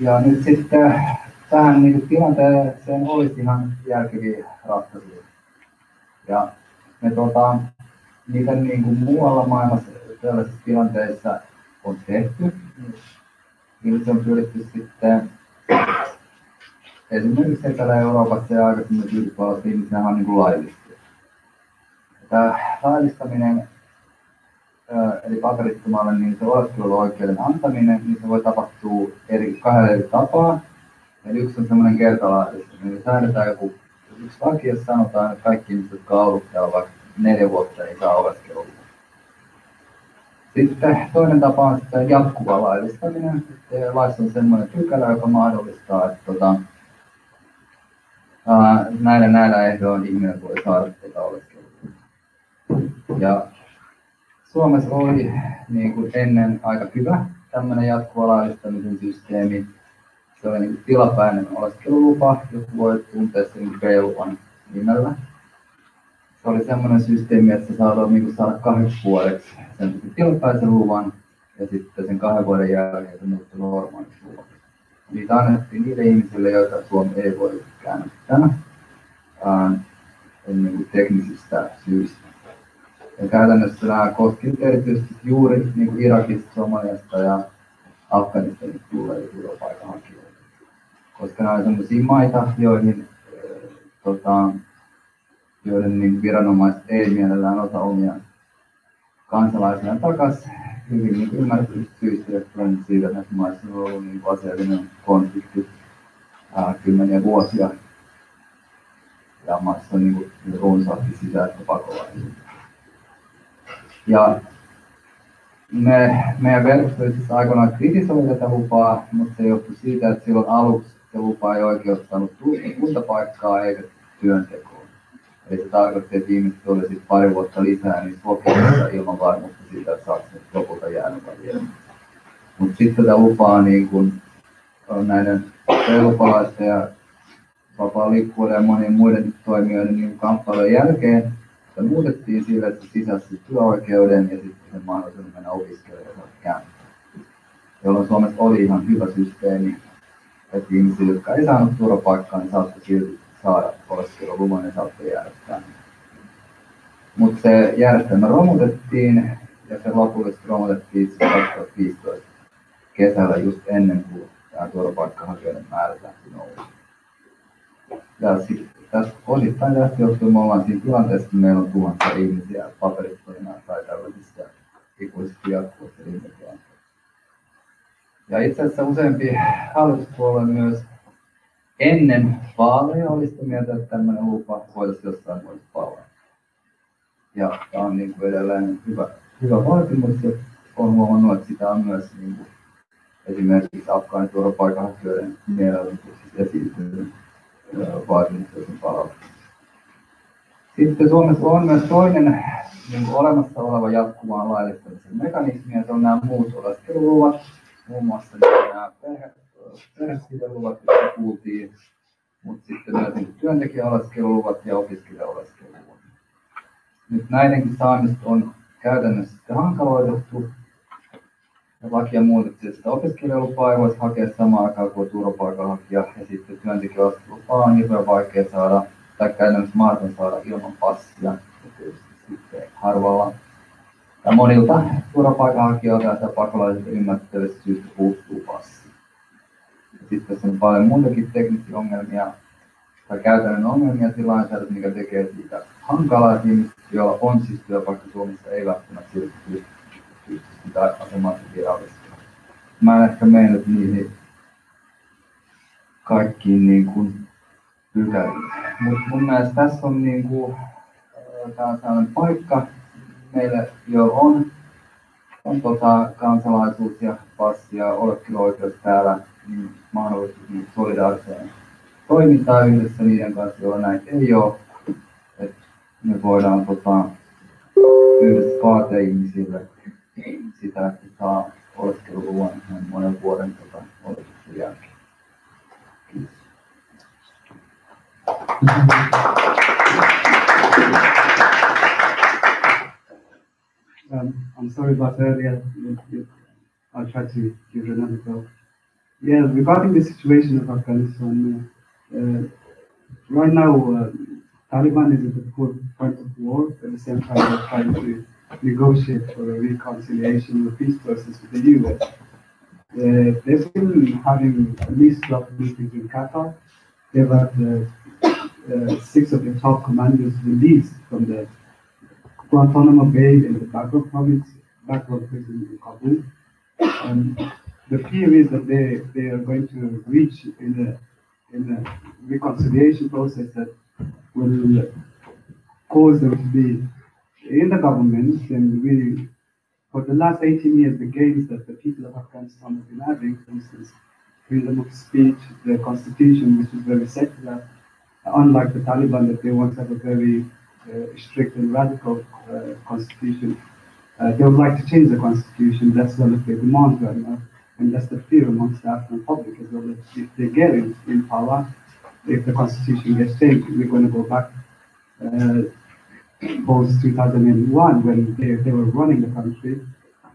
ja nyt sitten tähän niin tilanteeseen olisi ihan järkeviä ratkaisuja. Ja me tota, niitä niin kuin muualla maailmassa tällaisissa tilanteissa on tehty. Se on pyritty sitten esimerkiksi Etelä-Euroopassa ja aikaisemmin Yhdysvalloissa sehän on niin kuin laillista. Tämä laillistaminen, eli paperittomalle, niin se oleskeluoikeuden antaminen, niin se voi tapahtua eri, kahdella eri tapaa. Eli yksi on semmoinen kertalaillistaminen, eli säädetään joku yksi laki, jos sanotaan, että kaikki ihmiset, jotka on ollut täällä vaikka neljä vuotta, ei saa oleskelua. Sitten toinen tapa on sitten jatkuva laillistaminen. Sitten laissa on semmoinen pykälä, joka mahdollistaa, että tota, ää, näillä näillä ehdoin ihminen voi saada tuota oleskelua. Ja Suomessa oli niin kuin ennen aika hyvä tämmöinen jatkuva laillistamisen systeemi. Se oli niin tilapäinen oleskelulupa, joku voi tuntea sen B-luvan nimellä. Se oli semmoinen systeemi, että sä saat niin saada kahdeksi vuodeksi sen tilapäisen luvan ja sitten sen kahden vuoden jälkeen se muuttui normaaliksi luvaksi. Niitä annettiin niille ihmisille, joita Suomi ei voi käännyttää niin kuin teknisistä syistä. Ja käytännössä nämä koskivat erityisesti juuri niin kuin Irakista, Somaliasta ja Afganistanista tulleita turvapaikanhakijoita. Koska nämä ovat sellaisia maita, joihin tota, joiden niin viranomaiset ei mielellään ota omia kansalaisiaan takaisin hyvin niin ymmärretyistä syistä, johtuen siitä, että näissä maissa on ollut niin aseellinen konflikti ää, kymmeniä vuosia. Ja maissa on niin runsaasti sisäistä pakolaisia. Ja me, meidän verkostoissa aikoinaan kritisoi tätä lupaa, mutta se johtui siitä, että silloin aluksi se lupa ei oikeuttanut kuntapaikkaa eikä työntekoa. Eli se tarkoitti, että ihmiset oli sitten pari vuotta lisää niin kokemusta ilman varmuutta siitä, että saako lopulta jäänyt vielä. Mutta sitten tätä lupaa niin kun, näiden lupalaisten ja vapaa liikkuvuuden ja monien muiden toimijoiden niin kamppailujen jälkeen sitä muutettiin sille, että se sisälsi työoikeuden ja sitten sen mahdollisuuden mennä opiskelemaan kääntämään. Jolloin Suomessa oli ihan hyvä systeemi, että ihmiset, jotka ei saanut turvapaikkaa, niin saattoi silti saada oleskeluluvan ja saattoi jäädä. Mutta se järjestelmä romutettiin ja se lopullisesti romutettiin 2015 kesällä just ennen kuin tämä turvapaikkahakijoiden määrä lähti nousemaan. Ja sitten tästä osittain tästä johtuen me ollaan siinä tilanteessa, että meillä on tuhansia ihmisiä paperittomina tai tällaisissa ikuisesti jatkuvissa rintakilanteissa. Ja itse asiassa useampi hallituspuolue myös ennen vaaleja oli sitä mieltä, että tämmöinen lupa voitaisiin jossain voisi palaa. Ja tämä on niin kuin edelleen hyvä, hyvä vaatimus ja on huomannut, että sitä on myös niin kuin, esimerkiksi Afgaanin turvapaikanhakijoiden mielenosoituksissa esiintynyt vaatimusten palauttamisesta. Sitten Suomessa on myös toinen niin olemassa oleva jatkuvan laillistamisen mekanismi, ja se on nämä muut oleskeluluvat, muun muassa nämä perhe, perhesideluvat, jotka kuultiin, mutta sitten myös niin työntekijäoleskeluluvat ja opiskelijaoleskeluluvat. Nyt näidenkin saamista on käytännössä hankaloitettu, ja lakia muutettiin, että opiskelijalupaa ei voisi hakea samaan aikaan kuin turvapaikanhakija, ja sitten työntekijäoleskelulupaa on hirveän vaikea saada, tai käytännössä mahdoton saada ilman passia, tietysti sitten harvalla ja monilta turvapaikanhakijoilta ja pakolaisilta ymmärrettävistä syystä puuttuu passi. Ja sitten tässä on paljon muitakin teknisiä ongelmia tai käytännön ongelmia lainsäädännössä, mikä tekee siitä hankalaa, ihmiset, joilla on siis työpaikka Suomessa, ei välttämättä silti pysty sitä asemaa virallisesti. Mä en ehkä mene nyt niihin kaikkiin niin kuin pykäliin. Mutta mun mielestä tässä on niin kuin, tää on sellainen paikka meille, jo on, on tota, kansalaisuus ja passi ja oleskeluoikeus täällä, niin mahdollisuus niin solidaariseen toimintaan yhdessä niiden kanssa, joilla näitä ei ole. Et me voidaan tota, yhdessä vaatia ihmisille oleskeluluvan ihan monen vuoden tota, odotuksen jälkeen. Kiitos. Um, I'm sorry about earlier. I'll try to give it another go. Yeah, regarding the situation of Afghanistan, uh, uh, right now, uh, Taliban is at the front of war. At the same time, they're trying to negotiate for a reconciliation or peace process with the US. Uh, they're still having a list of meetings in Qatar. They've had uh, six of the top commanders released from the Guantanamo Bay in the Bagram province, prison in Kabul. And the fear is that they, they are going to reach in a, in a reconciliation process that will cause them to be in the government. And we, for the last 18 years, the gains that the people of Afghanistan have been having, for instance, freedom of speech, the constitution, which is very secular, unlike the Taliban, that they want to have a very uh, strict and radical uh, constitution. Uh, they would like to change the constitution. That's one of their demands right now, and that's the fear amongst the Afghan public as well. That if they get in, in power, if the constitution gets changed, we're going to go back uh, post 2001 when they, they were running the country.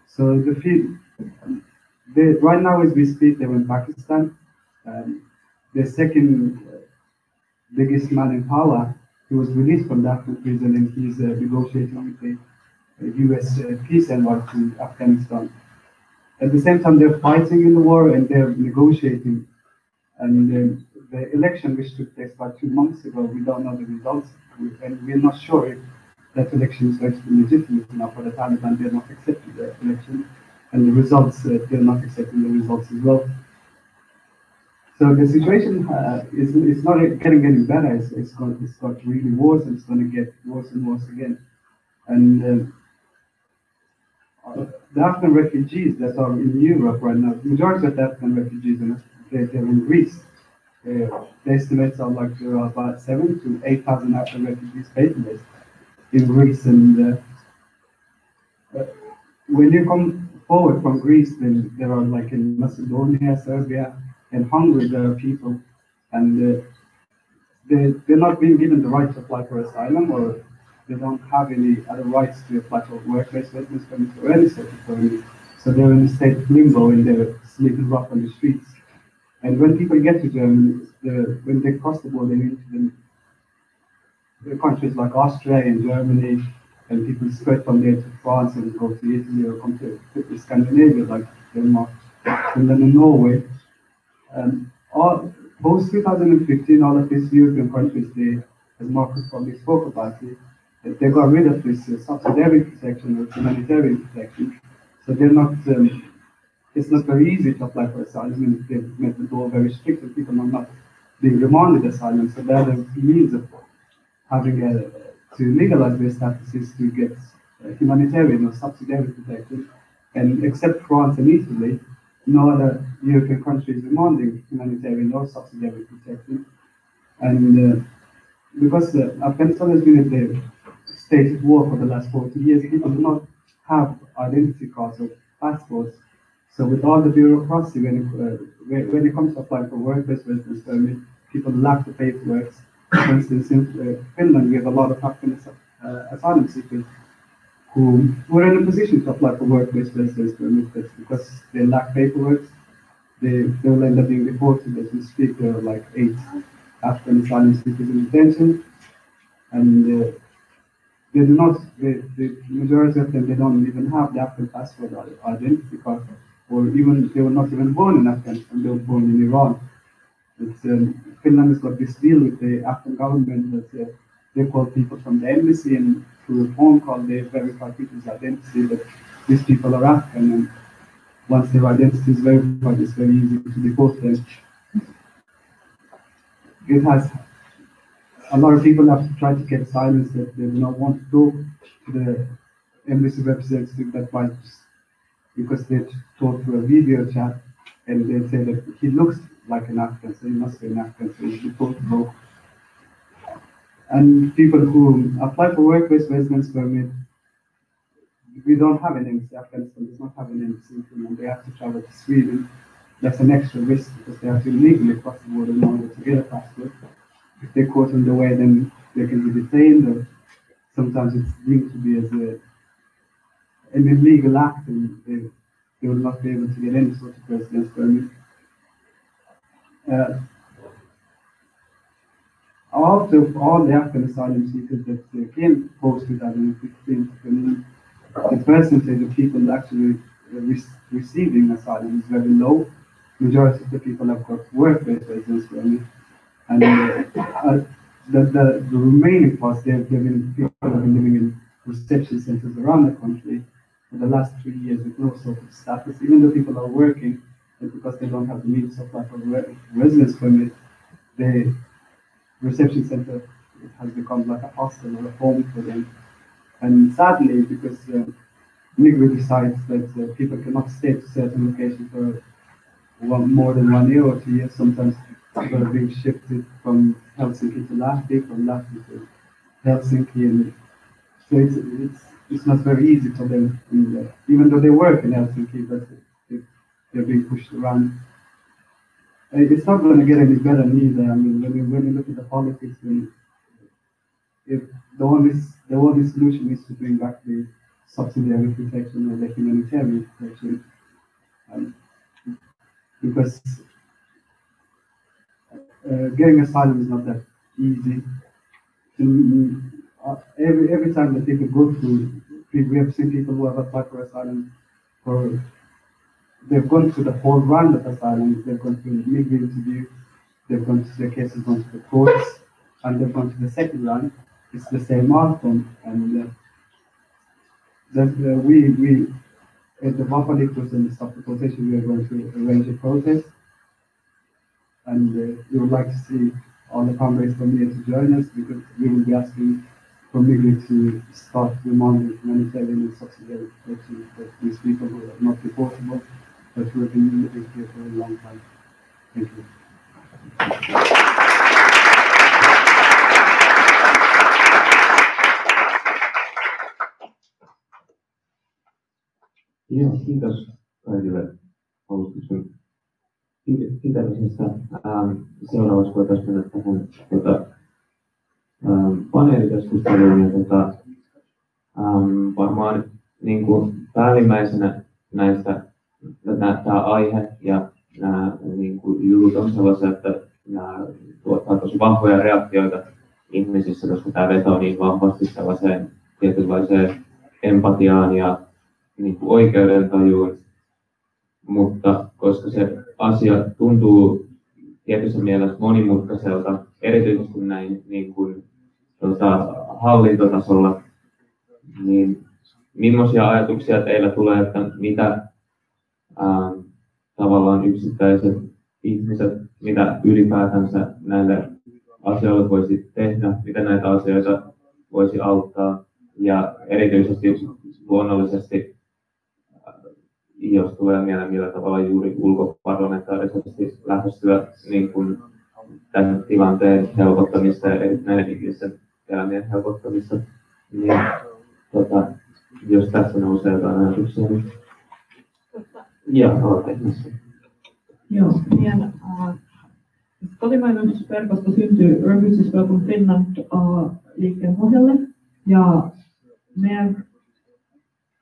So the fear, they, right now as we speak, they're in Pakistan. Um, the second uh, biggest man in power, he was released from that prison and he's uh, negotiating with the uh, US uh, peace envoy to Afghanistan. At the same time, they're fighting in the war and they're negotiating. And um, the election, which took place about two months ago, we don't know the results, and we're not sure if that election is be legitimate enough for the Taliban. They're not accepting the election, and the results, uh, they're not accepting the results as well. So the situation uh, is it's not getting any better. It's, it's got it's got really worse, and it's going to get worse and worse again. And uh, the Afghan refugees that are in Europe right now, the majority of the Afghan refugees are they, they're in Greece. Uh, the estimates are like there are about seven to eight thousand Afghan refugees based in Greece, and uh, uh, when you come forward from Greece, then there are like in Macedonia, Serbia, and Hungary, there are people, and uh, they they're not being given the right to apply for asylum, or they don't have any other rights to apply for work-based residence permit or any sort of permit. So they're in a state of limbo and they're sleeping rough on the streets. And when people get to Germany, the, when they cross the border into the countries like Austria and Germany, and people spread from there to France and go to Italy or come to, to Scandinavia like Denmark, Finland and Norway. Um, all, post 2015, all of these European countries, they, as Marcus probably spoke about it, they got rid of this uh, subsidiary protection or humanitarian protection. So they're not, um, it's not very easy to apply for asylum and they've made the law very strict and people are not being remanded asylum. So the other means of having a, to legalize their status is to get uh, humanitarian or subsidiary protection. And except France and Italy, no other European country is demanding humanitarian or subsidiary protection. And uh, because uh, Afghanistan has been at the state of war for the last 40 years, people do not have identity cards or passports. So with all the bureaucracy, when it, uh, when it comes to applying for work residence permit, people lack the paperwork. For instance, in uh, Finland, we have a lot of Afghan uh, asylum seekers who were in a position to apply for work-based residence permit, but because they lack paperwork, they, they will end up being deported as we speak. There are like eight Afghan asylum seekers in detention, and uh, they do not, the, the majority of them, they don't even have the Afghan passport or identity card, or even, they were not even born in Afghanistan, they were born in Iran. Um, Finland has got this deal with the Afghan government that uh, they call people from the embassy and through a phone call they verify people's identity that these people are Afghan and once their identity is verified it's very easy to deport them. It has a lot of people have tried to get silence that they do not want to go to the embassy representative that might because they talk through a video chat and they say that he looks like an Afghan, so he must be an Afghan, so he's deportable. And people who apply for work-based residence permit, we don't have an embassy. Afghanistan does not have an embassy in Finland. They have to travel to Sweden. That's an extra risk because they have to illegally cross the border in order to get a passport. If they're caught on the way, then they can be detained, or sometimes it's deemed to be as a, an illegal act, and they, they will not be able to get any sort of residence permit. Uh, all the Afghan asylum seekers that came post 2015 the percentage of people actually re- receiving asylum is very low. Majority of the people have got work-based residence permit, and uh, uh, the, the the remaining parts they've given people have been living in reception centers around the country for the last three years with no sort of status, even though people are working, because they don't have the means to apply for re- residence permit, the reception center has become like a hostel or a home for them. And sadly, because uh, Migri decides that uh, people cannot stay to certain locations for one, more than one year or two years, sometimes people are being shifted from Helsinki to Lahti, from Lahti to Helsinki, and so it's, it's, it's not very easy for them, uh, even though they work in Helsinki, but they're being pushed around. It's not going to get any better neither. I mean, when you, when you look at the politics, and if the only the only solution is to bring back the subsidiary protection or the humanitarian protection, um, because uh, getting asylum is not that easy. Mm, uh, every every time that people go through, we have seen people who have applied for asylum for they've gone through the whole round of asylum. They've gone through the legal interview. They've gone to the cases gone to the courts, and they've gone to the second round. It's the same outcome, and uh, that uh, we we at the Vapalik was in the stop deportation. We are going to arrange a protest, and uh, we would like to see all the comrades from here to join us because we will be asking for Migri to start demanding humanitarian and subsidiary protection for these people who are not deportable but who have been living here for a long time. Thank you. Joo, kiitos kaikille alustuksen pitämisestä. Ähm, seuraavaksi voitaisiin mennä tähän tuota, ähm, paneelikeskusteluun. Tuota, ähm, varmaan niin kuin päällimmäisenä näistä tämä aihe ja nämä niin kuin jutut on sellaisia, että nämä tuottaa tosi vahvoja reaktioita ihmisissä, koska tämä vetoo niin vahvasti sellaiseen tietynlaiseen empatiaan ja niin kuin oikeudentajuun, mutta koska se asia tuntuu tietyssä mielessä monimutkaiselta, erityisesti näin niin kuin, tota, hallintotasolla, niin millaisia ajatuksia teillä tulee, että mitä ää, tavallaan yksittäiset ihmiset, mitä ylipäätänsä näille asioille voisi tehdä, miten näitä asioita voisi auttaa. Ja erityisesti luonnollisesti, äh, jos tulee mieleen millä tavalla juuri ulkoparlamentaarisesti lähestyä niin kuin tämän tilanteen helpottamista ja näiden ihmisten elämien helpottamista, niin tota, jos tässä nousee jotain ajatuksia, niin aloitteessa. Joo, meidän äh, kotimainen verkosto syntyy Refugees Welcome Finland äh, pohjalle. Ja meidän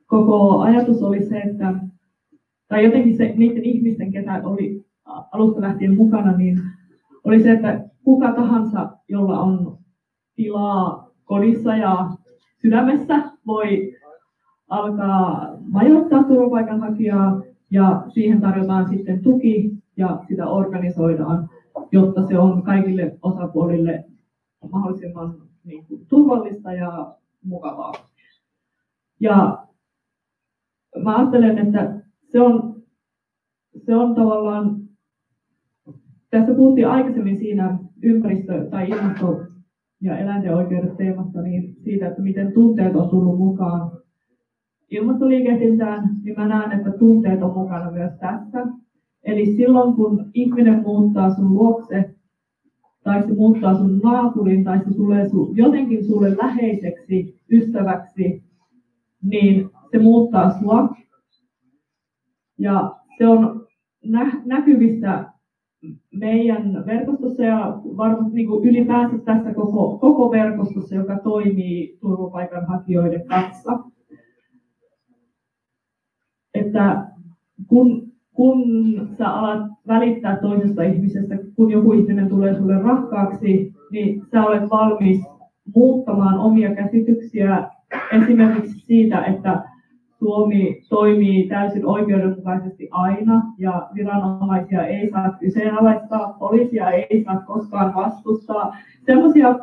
koko ajatus oli se, että, tai jotenkin se, niiden ihmisten, ketä oli alusta lähtien mukana, niin oli se, että kuka tahansa, jolla on tilaa kodissa ja sydämessä, voi alkaa majoittaa turvapaikanhakijaa ja siihen tarjotaan sitten tuki ja sitä organisoidaan, jotta se on kaikille osapuolille mahdollisimman niin kuin, turvallista ja mukavaa. Ja mä ajattelen, että se on, se on tavallaan, tässä puhuttiin aikaisemmin siinä ympäristö- tai ilmasto- ja eläinten oikeudet teemasta, niin siitä, että miten tunteet on tullut mukaan ilmastoliikehdintään, niin mä näen, että tunteet on mukana myös tässä. Eli silloin kun ihminen muuttaa sun luokse, tai se muuttaa sun naapurin, tai se tulee su, jotenkin sulle läheiseksi, ystäväksi, niin se muuttaa sua. Ja se on nä- näkyvissä meidän verkostossa ja varmasti niin kuin ylipäänsä tässä koko, koko verkostossa, joka toimii turvapaikanhakijoiden kanssa että kun, kun sä alat välittää toisesta ihmisestä, kun joku ihminen tulee sulle rakkaaksi, niin sä olet valmis muuttamaan omia käsityksiä esimerkiksi siitä, että Suomi toimii täysin oikeudenmukaisesti aina ja viranomaisia ei saa kyseenalaistaa, poliisia ei saa koskaan vastustaa. Sellaisia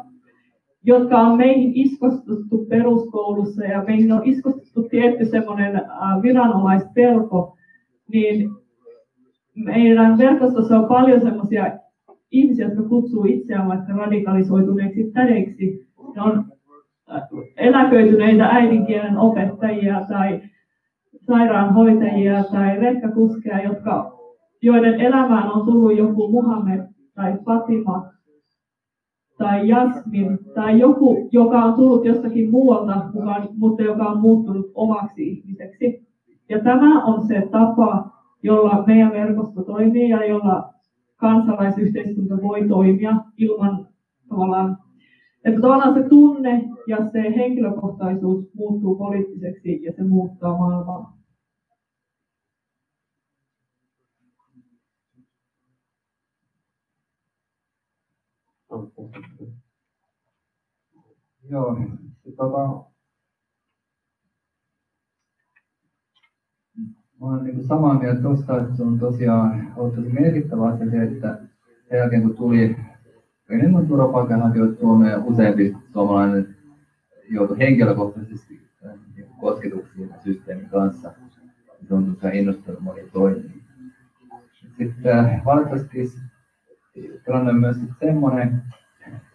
jotka on meihin iskostuttu peruskoulussa ja meihin on iskostuttu tietty semmoinen äh, viranomaispelko, niin meidän verkostossa on paljon semmoisia ihmisiä, jotka kutsuu itseään vaikka radikalisoituneiksi tädeiksi. Ne on äh, eläköityneitä äidinkielen opettajia tai sairaanhoitajia tai rekkakuskeja, jotka, joiden elämään on tullut joku Muhammed tai Fatima tai Jasmin tai joku, joka on tullut jostakin muualta mukaan, mutta joka on muuttunut omaksi ihmiseksi. Ja tämä on se tapa, jolla meidän verkosto toimii ja jolla kansalaisyhteiskunta voi toimia ilman tavallaan, että tavallaan se tunne ja se henkilökohtaisuus muuttuu poliittiseksi ja se muuttaa maailmaa. Joo, tota, mä olen niin samaa mieltä tuosta, että se on tosiaan ollut tosi merkittävä asia se, että sen jälkeen kun tuli enemmän turvapaikanhakijoita Suomeen, useampi suomalainen joutui henkilökohtaisesti niin kosketuksiin systeemin kanssa. Se on tosiaan innostanut moni toimia. Sitten valitettavasti tilanne on myös semmoinen,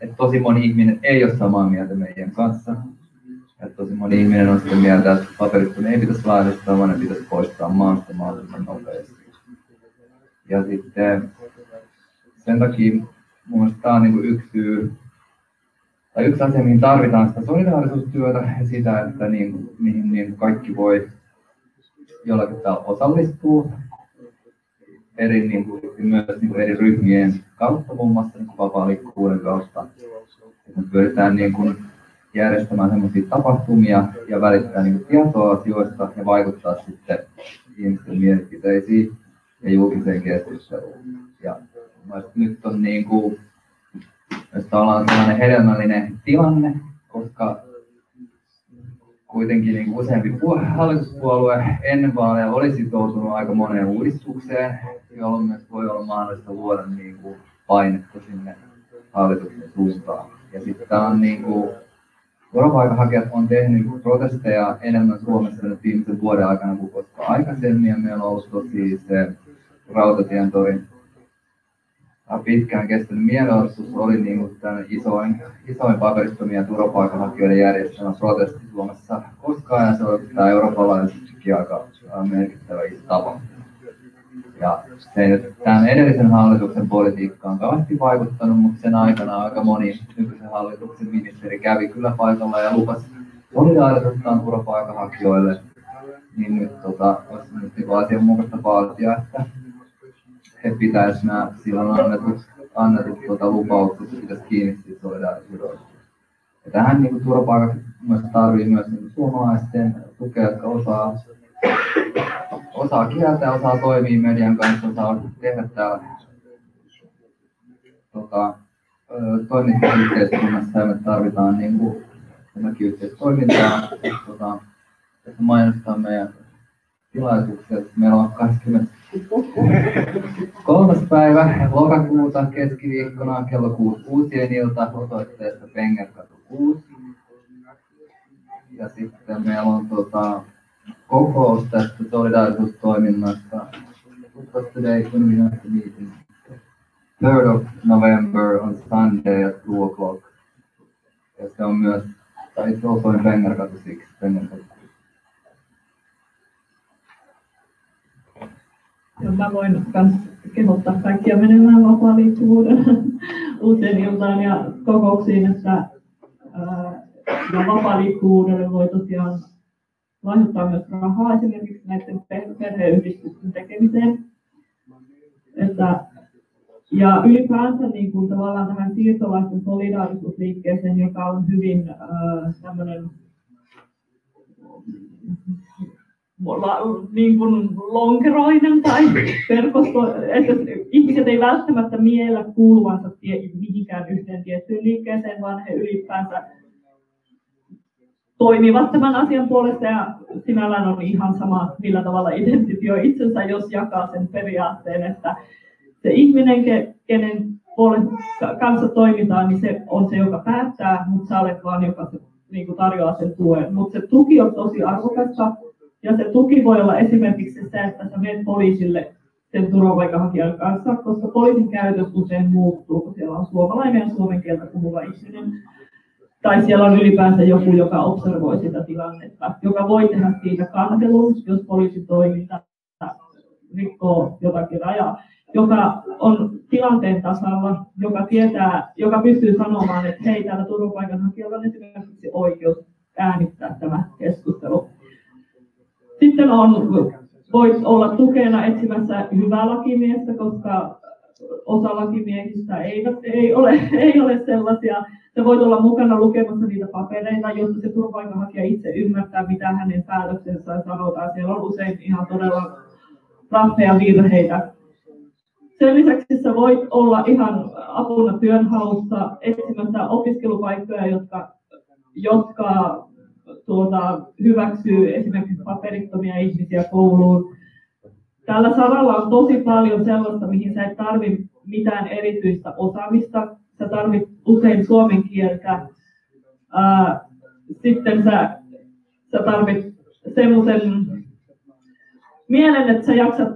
että tosi moni ihminen ei ole samaa mieltä meidän kanssa. Että tosi moni ihminen on sitä mieltä, että paperit kun ei pitäisi laillistaa, vaan ne pitäisi poistaa maasta mahdollisimman nopeasti. Ja sitten sen takia mun mielestä tämä on niin yksi syy, tai yksi asia, mihin tarvitaan sitä solidaarisuustyötä ja sitä, että niin, mihin niin kaikki voi jollakin tavalla osallistua eri, niin kuin, myös niin kuin eri ryhmien kautta, muun muassa niin vapaa liikkuvuuden kautta. me pyritään niin kuin, järjestämään sellaisia tapahtumia ja välittää niin kuin, tietoa asioista ja vaikuttaa sitten ihmisten mielipiteisiin ja julkiseen keskusteluun. Ja nyt on niin kuin, ollaan sellainen hedelmällinen tilanne, koska kuitenkin niin useampi hallituspuolue ennen vaaleja oli sitoutunut aika moneen uudistukseen, jolloin myös voi olla mahdollista luoda niin kuin painetta sinne hallituksen suuntaan. Ja sitten tämä on niin kuin, turvapaikanhakijat on tehnyt protesteja enemmän Suomessa nyt viimeisen vuoden aikana kuin koskaan aikaisemmin, ja meillä on ollut tosi se Rautatien torin pitkään kestänyt mielenosoitus oli niin kuin tämän isoin, isoin paperittomia turvapaikanhakijoiden järjestämä protesti Suomessa koskaan, ja se oli tämä eurooppalaisestikin aika merkittävä iso tapa. Ja se ei nyt tämän edellisen hallituksen politiikkaan kauheasti vaikuttanut, mutta sen aikana aika moni nykyisen hallituksen ministeri kävi kyllä paikalla ja lupasi solidaarisuuttaan turvapaikanhakijoille. Niin nyt tota, olisi nyt niin asianmukaista vaatia, että he pitäisi nämä silloin annetut, annetut tuota, lupaukset pitäisi kiinni siitä solidaarisuudesta. Ja tähän niin turvapaikat myös tarvii myös niin suomalaisten tukea, jotka osaa, osaa kieltä, osaa toimia median kanssa, osaa tehdä täällä tota, toimittaa yhteiskunnassa ja me tarvitaan niin kuin, yhteistoimintaa. Tota, tässä mainostaa meidän tilaisuuksia. Meillä on 20 Kolmas päivä lokakuuta keskiviikkona kello 6 uusien ilta osoitteesta Pengerkatu 6. Ja sitten meillä on tota, kokous tästä solidaarisuustoiminnasta. What's the meeting? 3rd of November on Sunday at 2 o'clock. Ja se on myös, tai se on Pengerkatu 6, Pengerkatu Ja mä voin myös kehottaa kaikkia menemään vapaa liikkuvuuden uuteen iltaan ja kokouksiin, että ja vapaa liikkuvuudelle voi tosiaan lahjoittaa myös rahaa esimerkiksi näiden perheyhdistysten tekemiseen. Että, ja ylipäänsä niin kuin tavallaan tähän siirtolaisten solidaarisuusliikkeeseen, joka on hyvin äh, tämmöinen niin kuin lonkeroinen tai verkosto, että ihmiset ei välttämättä miellä kuuluvansa tie, mihinkään yhteen tiettyyn liikkeeseen, vaan he ylipäänsä toimivat tämän asian puolesta ja sinällään on ihan sama, millä tavalla identifioi itsensä, jos jakaa sen periaatteen, että se ihminen, kenen kanssa toimitaan, niin se on se, joka päättää, mutta sä olet vaan, joka se, niin tarjoaa sen tuen. Mutta se tuki on tosi arvokasta, ja se tuki voi olla esimerkiksi se, että sä menet poliisille sen turvapaikanhakijan kanssa, koska poliisin käytös usein muuttuu, kun siellä on suomalainen ja suomen kieltä puhuva ihminen. Tai siellä on ylipäänsä joku, joka observoi sitä tilannetta, joka voi tehdä siitä kantelun, jos poliisin toiminta rikkoo jotakin rajaa, joka on tilanteen tasalla, joka tietää, joka pystyy sanomaan, että hei, täällä turvapaikanhakijalla on esimerkiksi oikeus äänittää tämä keskustelu sitten on, voit olla tukena etsimässä hyvää lakimiestä, koska osa lakimiehistä eivät, ei, ole, ei ole sellaisia. Se voit olla mukana lukemassa niitä papereita, jotta se turvapaikanhakija itse ymmärtää, mitä hänen päätöksensä sanotaan. Siellä on usein ihan todella rahmeja virheitä. Sen lisäksi sä voit olla ihan apuna työnhaussa etsimässä opiskelupaikkoja, jotka, jotka tuota, hyväksyy esimerkiksi paperittomia ihmisiä kouluun. Tällä saralla on tosi paljon sellaista, mihin sä et tarvi mitään erityistä osaamista. Sä tarvit usein suomen kieltä. Ää, sitten sä, sä tarvit semmoisen mielen, että sä jaksat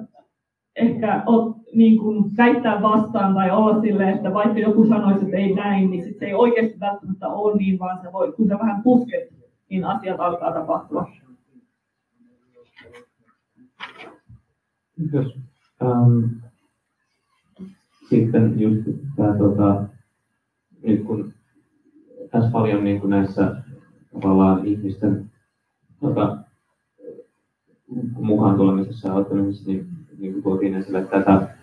ehkä ot, niin kuin väittää vastaan tai olla sille, että vaikka joku sanoisi, että ei näin, niin sit se ei oikeasti välttämättä ole niin, vaan sä voi, kun sä vähän pusket niin asiat alkaa tapahtua. Ähm, sitten just tämä, tota, nyt kun tässä paljon niin kuin näissä tavallaan ihmisten tota, mukaan tulemisessa ja auttamisessa, niin, niin kuin tuotiin esille, tätä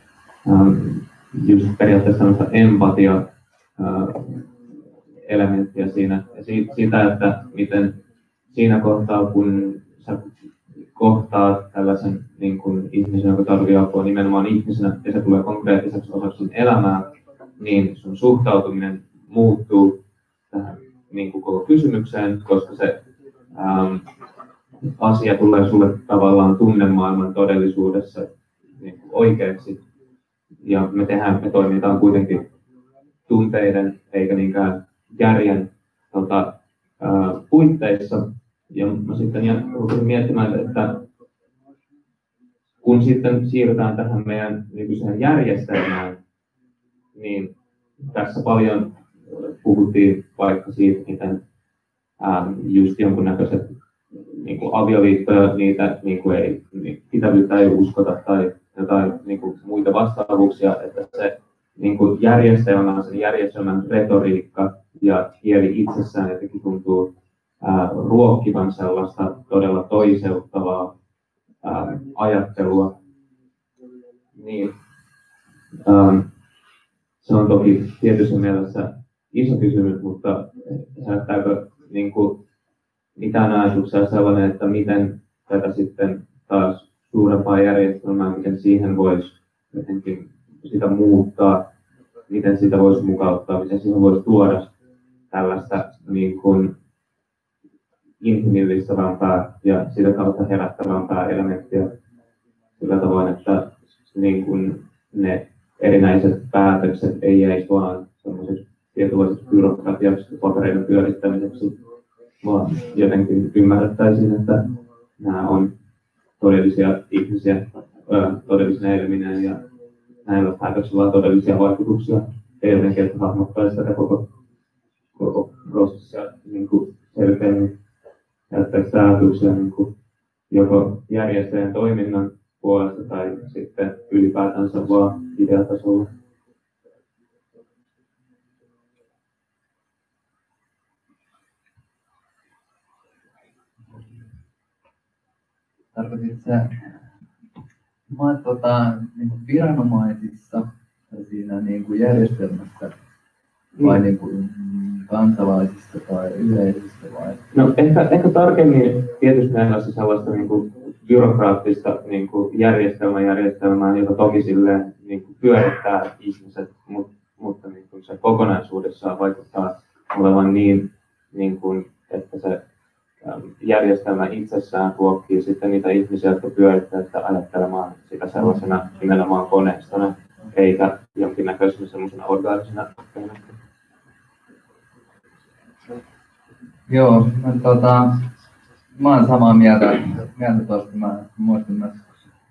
ähm, just periaatteessa empatia äh, elementtiä siinä. Ja siitä, että miten siinä kohtaa, kun sä kohtaat tällaisen niin kuin ihmisen, joka tarvitsee apua nimenomaan ihmisenä, ja se tulee konkreettiseksi osaksi sun elämää, niin sun suhtautuminen muuttuu tähän niin kuin koko kysymykseen, koska se ähm, asia tulee sulle tavallaan tunnemaailman todellisuudessa niin kuin oikeaksi. Ja me tehdään, me toimitaan kuitenkin tunteiden eikä niinkään järjen tota, ää, puitteissa. Ja mä sitten rupesin miettimään, että kun sitten siirrytään tähän meidän nykyiseen järjestelmään, niin tässä paljon puhuttiin vaikka siitä, miten ähm, just jonkunnäköiset niin kuin avioliittoja, niitä niin kuin ei, pitävyyttä ei uskota tai jotain niin kuin muita vastaavuuksia, että se niin kuin järjestelmä, sen järjestelmän retoriikka ja kieli itsessään jotenkin tuntuu ää, ruokkivan sellaista todella toiseuttavaa ää, ajattelua. Niin, ää, se on toki tietyssä mielessä iso kysymys, mutta herättääkö niin kuin, mitään ajatuksia sellainen, että miten tätä sitten taas suurempaa järjestelmää, miten siihen voisi jotenkin sitä muuttaa, miten sitä voisi mukauttaa, miten siihen voisi tuoda tällaista niin kuin inhimillistävämpää ja sitä kautta herättävämpää elementtiä sillä tavoin, että niin kuin ne erinäiset päätökset ei jäisi vaan semmoiseksi tietynlaiseksi byrokratiaksi papereiden pyörittämiseksi, vaan jotenkin ymmärrettäisiin, että nämä on todellisia ihmisiä, todellisina elimineen ja näillä päätöksillä on todellisia vaikutuksia. Ja jotenkin, että hahmottaisi tätä koko, prosessia niin kuin selkeämmin jättäisi ajatuksia niin kuin joko järjestäjän toiminnan puolesta tai sitten ylipäätänsä vaan ideatasolla. Tarkoitit sä mä tota, niin viranomaisissa siinä niin järjestelmässä vai niin kuin kansalaisissa tai yleisistä vai? No ehkä, ehkä tarkemmin tietysti meillä on sellaista niin kuin byrokraattista niin kuin järjestelmä järjestelmää, joka toki silleen, niin kuin pyörittää ihmiset, mutta, mutta niin kuin se kokonaisuudessaan vaikuttaa olevan niin, niin kuin, että se järjestelmä itsessään ruokkii sitten niitä ihmisiä, jotka pyörittävät sitä ajattelemaan sitä sellaisena nimenomaan koneistona, eikä jonkinnäköisenä semmoisena orgaanisena Joo, mä, tota, mä oon samaa mieltä, mieltä tuosta. Mä muistan myös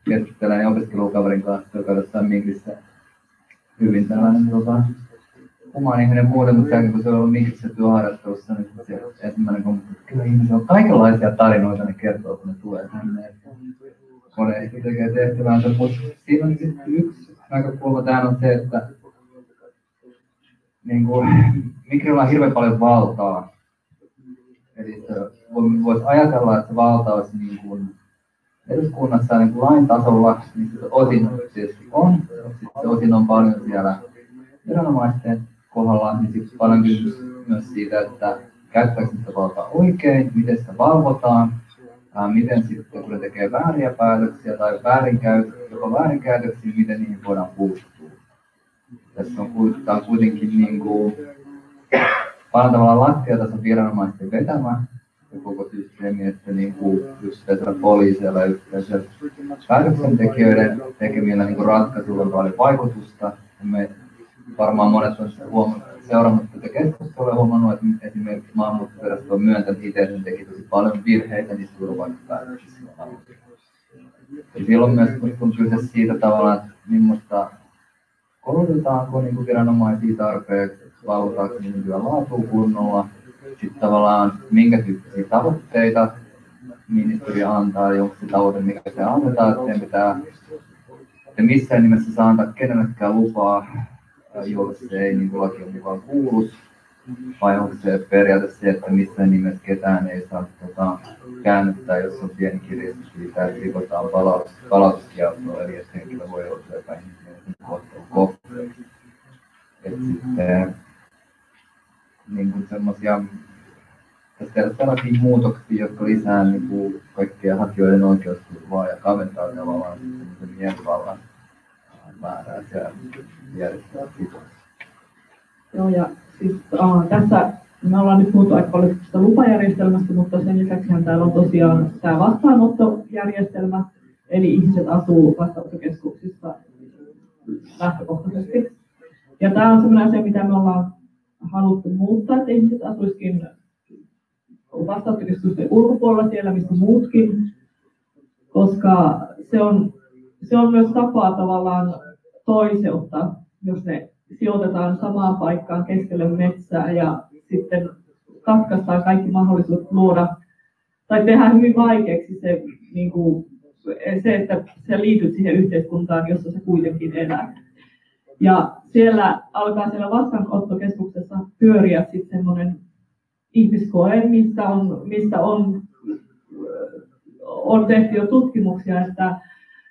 keskustelen opiskelukaverin kanssa, joka jossain Migrissä hyvin tällainen tota, oma ihminen muuten, mutta sen, kun se on ollut Migrissä työharjoittelussa, niin se ensimmäinen kun kyllä ihmisillä on kaikenlaisia tarinoita, ne kertoo, kun ne tulee tänne. Koneista tekee tehtävänsä, mutta siinä on yksi näkökulma tähän on se, että niin kuin, Migrillä on hirveän paljon valtaa Eli voisi ajatella, että valta olisi niin kuin eduskunnassa niin kuin lain tasolla, niin se osin tietysti on, sitten osin on paljon siellä viranomaisten kohdalla, niin sitten paljon kysymys myös siitä, että käyttääkö sitä valtaa oikein, miten sitä valvotaan, miten sitten kun tekee vääriä päätöksiä tai väärinkäyt, jopa väärinkäytöksiä, miten niihin voidaan puuttua. Tässä on, on kuitenkin niin kuin, tavallaan lattiatason viranomaisten vetämä ja koko systeemi, että niin kuin yksittäisellä poliisilla yksittäisellä päätöksentekijöiden tekemillä niin ratkaisuilla on paljon vaikutusta. Ja me varmaan monet on seurannut tätä keskustelua ja huomannut, että esimerkiksi maahanmuuttovirasto on myöntänyt itse, että teki tosi paljon virheitä niissä turvapaikkapäätöksissä. Ja silloin myös kun kyse siitä tavallaan, että millaista koulutetaanko niin viranomaisia tarpeeksi, valvotaanko niiden työn kunnolla, sitten tavallaan minkä tyyppisiä tavoitteita ministeriö antaa, ja se tavoite, mikä se annetaan, että sen pitää, että missään nimessä saa antaa kenellekään lupaa, jolle se ei niin lakien mukaan kuulu, vai onko se periaate se, että missään nimessä ketään ei saa tota, käännyttää, jos on pieni kirjastus siitä, että rikotaan palautus, palautuskieltoa, eli että henkilö voi olla epäinhimillisen kohtelun kohteeksi. Niin kuin semmoisia tehdä sellaisia muutoksia, jotka lisää niin kuin kaikkia hakijoiden oikeusturvaa ja kaventaa tavallaan semmoisen mielivallan määrää siellä järjestelmässä. Joo, ja siis uh, tässä me ollaan nyt puhuttu aika paljon tästä lupajärjestelmästä, mutta sen lisäksi täällä on tosiaan tämä vastaanottojärjestelmä, eli ihmiset asuu vastaanottokeskuksissa lähtökohtaisesti. Ja tämä on sellainen asia, mitä me ollaan haluttu muuttaa, että ihmiset asuisikin vastaanottokeskusten ulkopuolella siellä, missä muutkin, koska se on, se on myös tapa tavallaan toiseuttaa, jos ne sijoitetaan samaan paikkaan keskelle metsää ja sitten katkaistaan kaikki mahdollisuudet luoda tai tehdään hyvin vaikeaksi se, niin kuin, se että sä liityt siihen yhteiskuntaan, jossa sä kuitenkin elät. Ja siellä alkaa siellä vastaanottokeskuksessa pyöriä sitten semmoinen ihmiskoe, mistä on, mistä on, on tehty jo tutkimuksia, että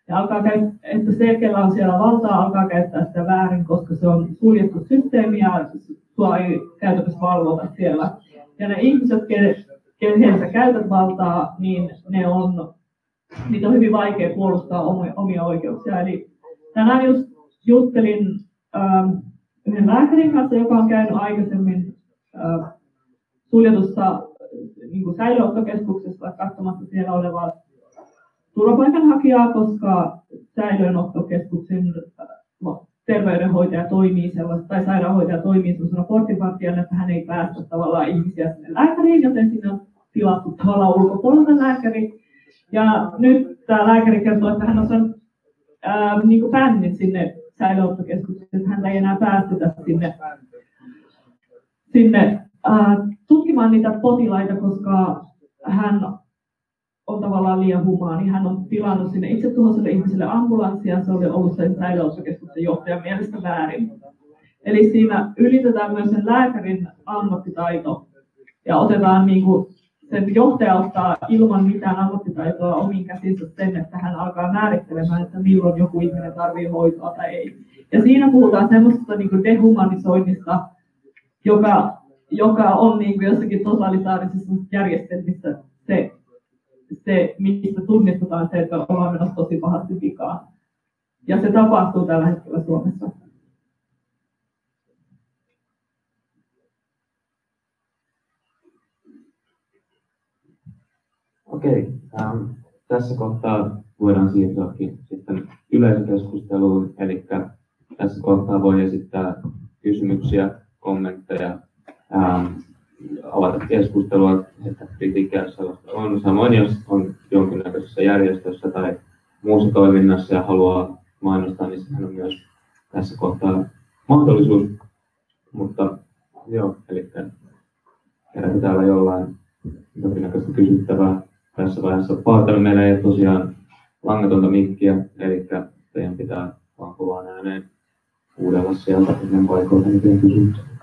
ja alkaa käy, että se, kellä on siellä valtaa, alkaa käyttää sitä väärin, koska se on suljettu systeemi ja sua ei käytännössä valvota siellä. Ja ne ihmiset, kehen sä käytät valtaa, niin ne on, niitä on hyvin vaikea puolustaa omia, oikeuksia. Eli tänään just juttelin ähm, yhden lääkärin kanssa, joka on käynyt aikaisemmin äh, suljetussa niin kuin säilöönottokeskuksessa katsomassa siellä olevaa turvapaikanhakijaa, koska säilöönottokeskuksen äh, terveydenhoitaja toimii sellaista, tai sairaanhoitaja toimii sellaisena portinvartijana, että hän ei päästä tavallaan ihmisiä sinne lääkäriin, joten sinne on tilattu tavallaan ulkopuolelta lääkäri. Ja nyt tämä lääkäri kertoo, että hän on saanut ää, niin kuin sinne säilöönottokeskukseen, että häntä ei enää päästetä sinne, sinne ää, tutkimaan niitä potilaita, koska hän on tavallaan liian humaani. Hän on tilannut sinne itse tuhoiselle ihmiselle ambulanssia, se oli ollut sen säilöönottokeskuksen johtajan mielestä väärin. Eli siinä ylitetään myös sen lääkärin ammattitaito ja otetaan niin kuin, sen johtaja ottaa ilman mitään ammattitaitoa omiin käsinsä sen, että hän alkaa määrittelemään, että milloin joku ihminen tarvitsee hoitoa tai ei. Ja siinä puhutaan semmoista niin kuin dehumanisoinnista, joka, joka on niin kuin jossakin totalitaarisessa järjestelmissä se mistä tunnistetaan se, että ollaan menossa tosi pahasti vikaan. Ja se tapahtuu tällä hetkellä Suomessa. Okei, ähm, tässä kohtaa voidaan siirtyäkin sitten yleisökeskusteluun, eli tässä kohtaa voi esittää kysymyksiä, kommentteja, ähm, avata keskustelua, että kritiikkiä sellaista on. Samoin jos on jonkinnäköisessä järjestössä tai muussa toiminnassa ja haluaa mainostaa, niin sehän on myös tässä kohtaa mahdollisuus. Mutta joo, eli herätä täällä jollain jonkinnäköistä kysyttävää tässä vaiheessa. Pahoittelen, meillä ei tosiaan langatonta mikkiä, eli teidän pitää vaan kovaan ääneen kuudella sieltä ennen paikoilta niitä kysymyksiä.